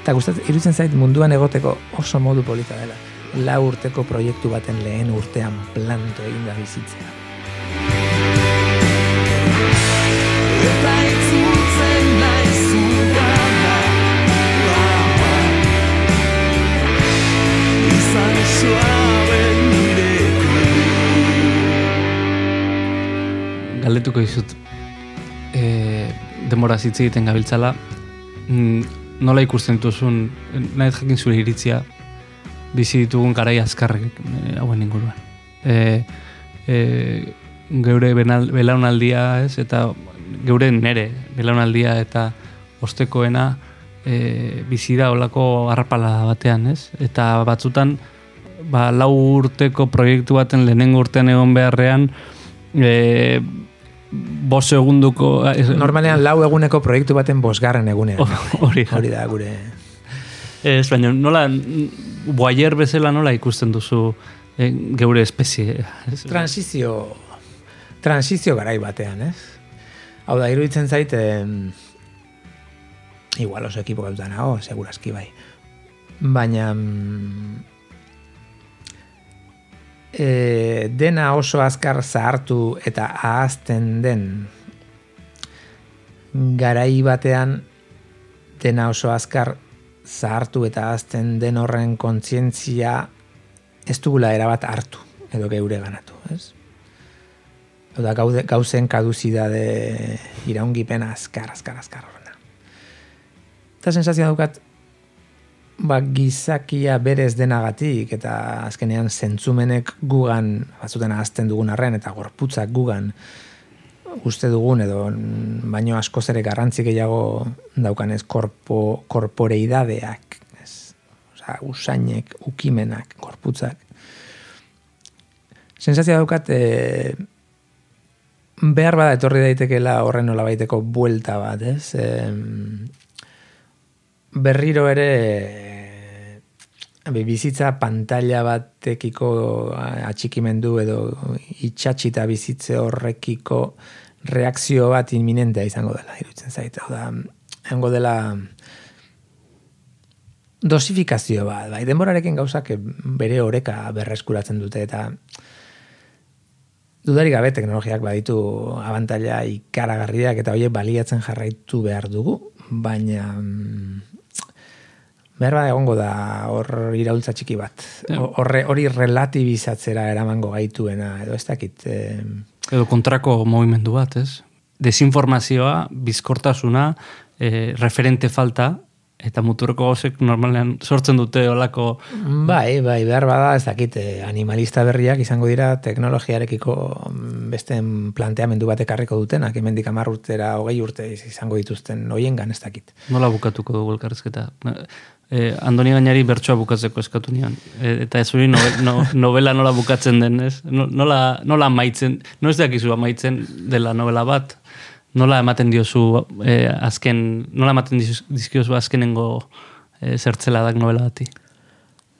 Eta gustatzen, iruditzen zait munduan egoteko oso modu polita dela. La urteko proiektu baten lehen urtean planto egin da bizitzea. Galdetuko dizut e, denbora hitz egiten gabiltzala mm, nola ikusten duzun nahi jakin zure iritzia bizi ditugun garai azkarrek e, hauen inguruan. E, e, geure benal, belaunaldia ez eta geure nere belaunaldia eta ostekoena e, bizi da olako harrapala batean ez? Eta batzutan ba, lau urteko proiektu baten lehenengo urtean egon beharrean e, bos segunduko... eh, Normalean lau eguneko proiektu baten bosgarren egunean. Hori Hori da gure... Ez, baina nola, boaier bezala nola ikusten duzu eh, geure espezie. Ez, Transizio... Transizio garai batean, ez? Hau da, iruditzen zait, em, igual oso ekipo gauta nago, seguraski bai. Baina... mm, E, dena oso azkar zahartu eta ahazten den garai batean dena oso azkar zahartu eta ahazten den horren kontzientzia ez dugula erabat hartu edo geure ganatu, ez? Hau da, gaude, gauzen kaduzidade iraungipen azkar, azkar, azkar horrena. Eta sensazioa daukat, ba, gizakia berez denagatik eta azkenean zentzumenek gugan, batzuten ahazten dugun arren eta gorputzak gugan uste dugun edo baino askoz ere garrantzi gehiago daukanez korpo, korporeidadeak, ez? Osea, usainek, ukimenak, gorputzak. Sensazioa daukat, e, behar bada etorri daitekeela horren nola baiteko buelta bat, ez? Em, berriro ere e, bizitza pantalla batekiko atxikimendu edo itxatxita bizitze horrekiko reakzio bat inminentea izango dela, iruditzen zait. Hau da, egongo dela dosifikazio bat, bai, denborarekin gauzak bere oreka berreskuratzen dute eta dudarik gabe teknologiak baditu abantaila ikaragarriak eta horiek baliatzen jarraitu behar dugu, baina mm, behar bat egongo da hor iraultza txiki bat. Ho- Horre, hori relatibizatzera eramango gaituena, edo ez dakit... Eh, Edo kontrako movimendu bat, ez? Desinformazioa, bizkortasuna, eh, referente falta, eta muturreko gozek normalean sortzen dute olako... Bai, bai, behar bada, ez dakit, eh, animalista berriak izango dira teknologiarekiko mm, beste planteamendu bat ekarriko dutenak, hemendik hamar urtera, hogei urte izango dituzten hoiengan ez dakit. Nola bukatuko dugu elkarrezketa? Eh, Andoni gainari bertsoa bukatzeko eskatu nion. Eh, eta ez hori novel, no, novela nola bukatzen den, ez? No- Nola, nola amaitzen, no ez dakizu amaitzen dela novela bat, nola ematen diozu eh, azken, nola ematen diz- dizkiozu azkenengo eh, zertzeladak novela bati?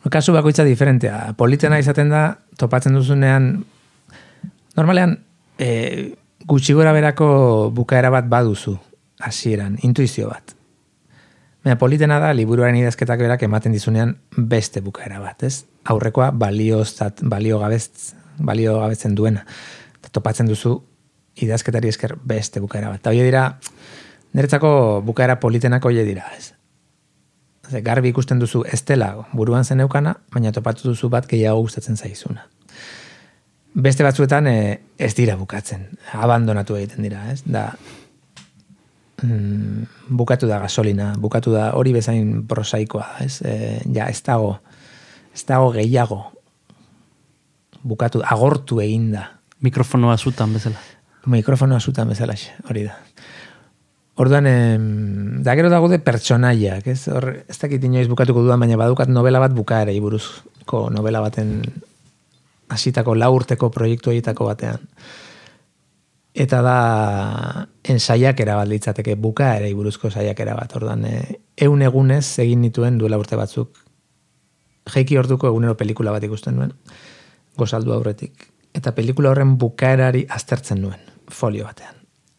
Kasu bakoitza diferentea. Politena izaten da, topatzen duzunean, normalean, e, gutxi gora berako bukaera bat baduzu, hasieran, intuizio bat. Baina politena da, liburuaren idazketak berak ematen dizunean beste bukaera bat, ez? Aurrekoa baliozat, balio, gabez, balio gabetzen duena. Eta topatzen duzu idazketari esker beste bukaera bat. Eta dira, niretzako bukaera politenak hori dira, ez? Ze, garbi ikusten duzu ez dela buruan zen eukana, baina topatu duzu bat gehiago gustatzen zaizuna. Beste batzuetan eh, ez dira bukatzen, abandonatu egiten dira, ez? Da, mm, bukatu da gasolina, bukatu da hori bezain prosaikoa, ez? E, ja, ez dago, ez dago gehiago, bukatu, agortu egin da. Mikrofonoa zutan bezala. Mikrofonoa zutan bezala, hori da. Orduan, em, da gero dago de pertsonaiak, ez? Hor, ez dakit inoiz bukatuko dudan, baina badukat novela bat bukaerei buruzko novela baten hasitako lau urteko proiektu horietako batean. Eta da ensaiakera bat litzateke bukaerei buruzko saiakera bat. Orduan, e, eun egunez egin nituen duela urte batzuk jeiki orduko egunero pelikula bat ikusten nuen, gozaldu aurretik. Eta pelikula horren bukaerari aztertzen nuen, folio batean.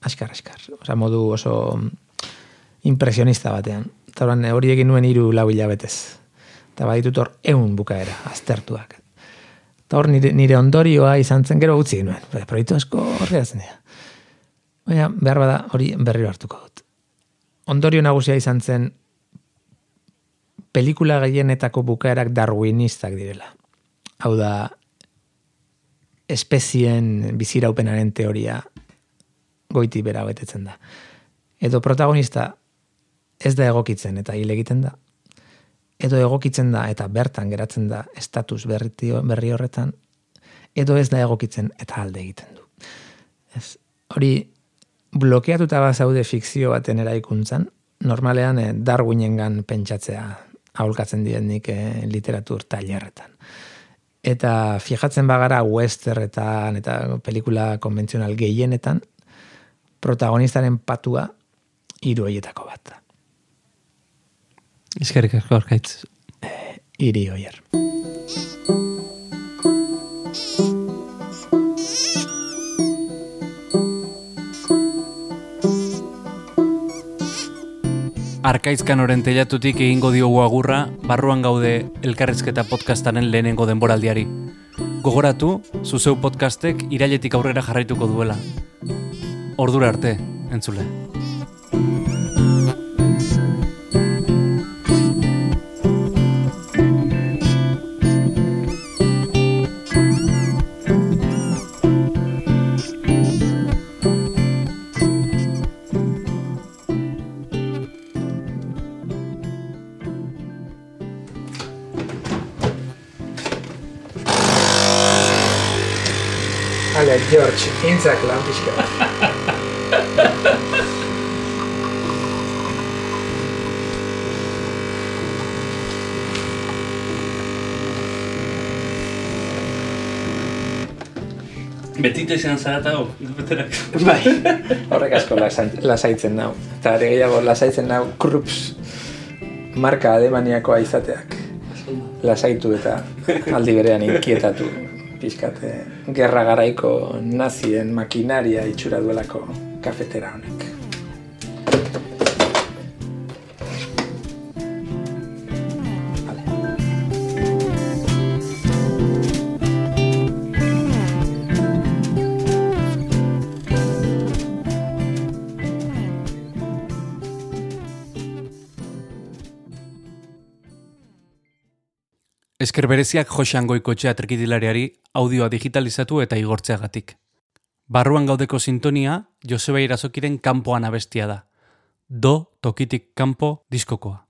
Askar, askar. Osa, modu oso impresionista batean. Eta orduan, hori egin nuen hiru lau hilabetez. Eta baditut hor eun bukaera, aztertuak. Eta hor nire, nire ondorioa izan zen gero utzi nuen. Proiektu asko horri dira. Baina, behar bada hori berriro hartuko dut. Ondorio nagusia izan zen pelikula gehienetako bukaerak darwinistak direla. Hau da, espezien biziraupenaren teoria goiti bera betetzen da. Edo protagonista ez da egokitzen eta hil egiten da. Edo egokitzen da eta bertan geratzen da estatus berri, berri horretan. Edo ez da egokitzen eta alde egiten du. Ez, hori blokeatuta bazaude fikzio baten eraikuntzan, normalean eh, Darwinengan pentsatzea aholkatzen dienik eh, literatur tailerretan. Eta fijatzen bagara westerretan eta pelikula konbentzional gehienetan, protagonistaren patua hiru horietako bat da. Eskerrik asko arkaitz. Iri oier. Arkaizkan oren telatutik egingo diogu agurra, barruan gaude elkarrizketa podcastaren lehenengo denboraldiari. Gogoratu, zuzeu podcastek irailetik aurrera jarraituko duela. Ordura arte, entzule. George, intzak lan pixka bat. Betito izan hau, beterak. Bai, horrek asko lasai- lasaitzen nau. Eta ere gehiago lasaitzen nau Krups marka alemaniakoa izateak. Lasaitu eta aldi berean inkietatu. Pizkate, gerra garaiko nazien makinaria itxura duelako kafetera honek. Esker bereziak Josean Goikoetxea trikidilariari audioa digitalizatu eta igortzeagatik. Barruan gaudeko sintonia Joseba Irazokiren kanpoan abestia da. Do tokitik kanpo diskokoa.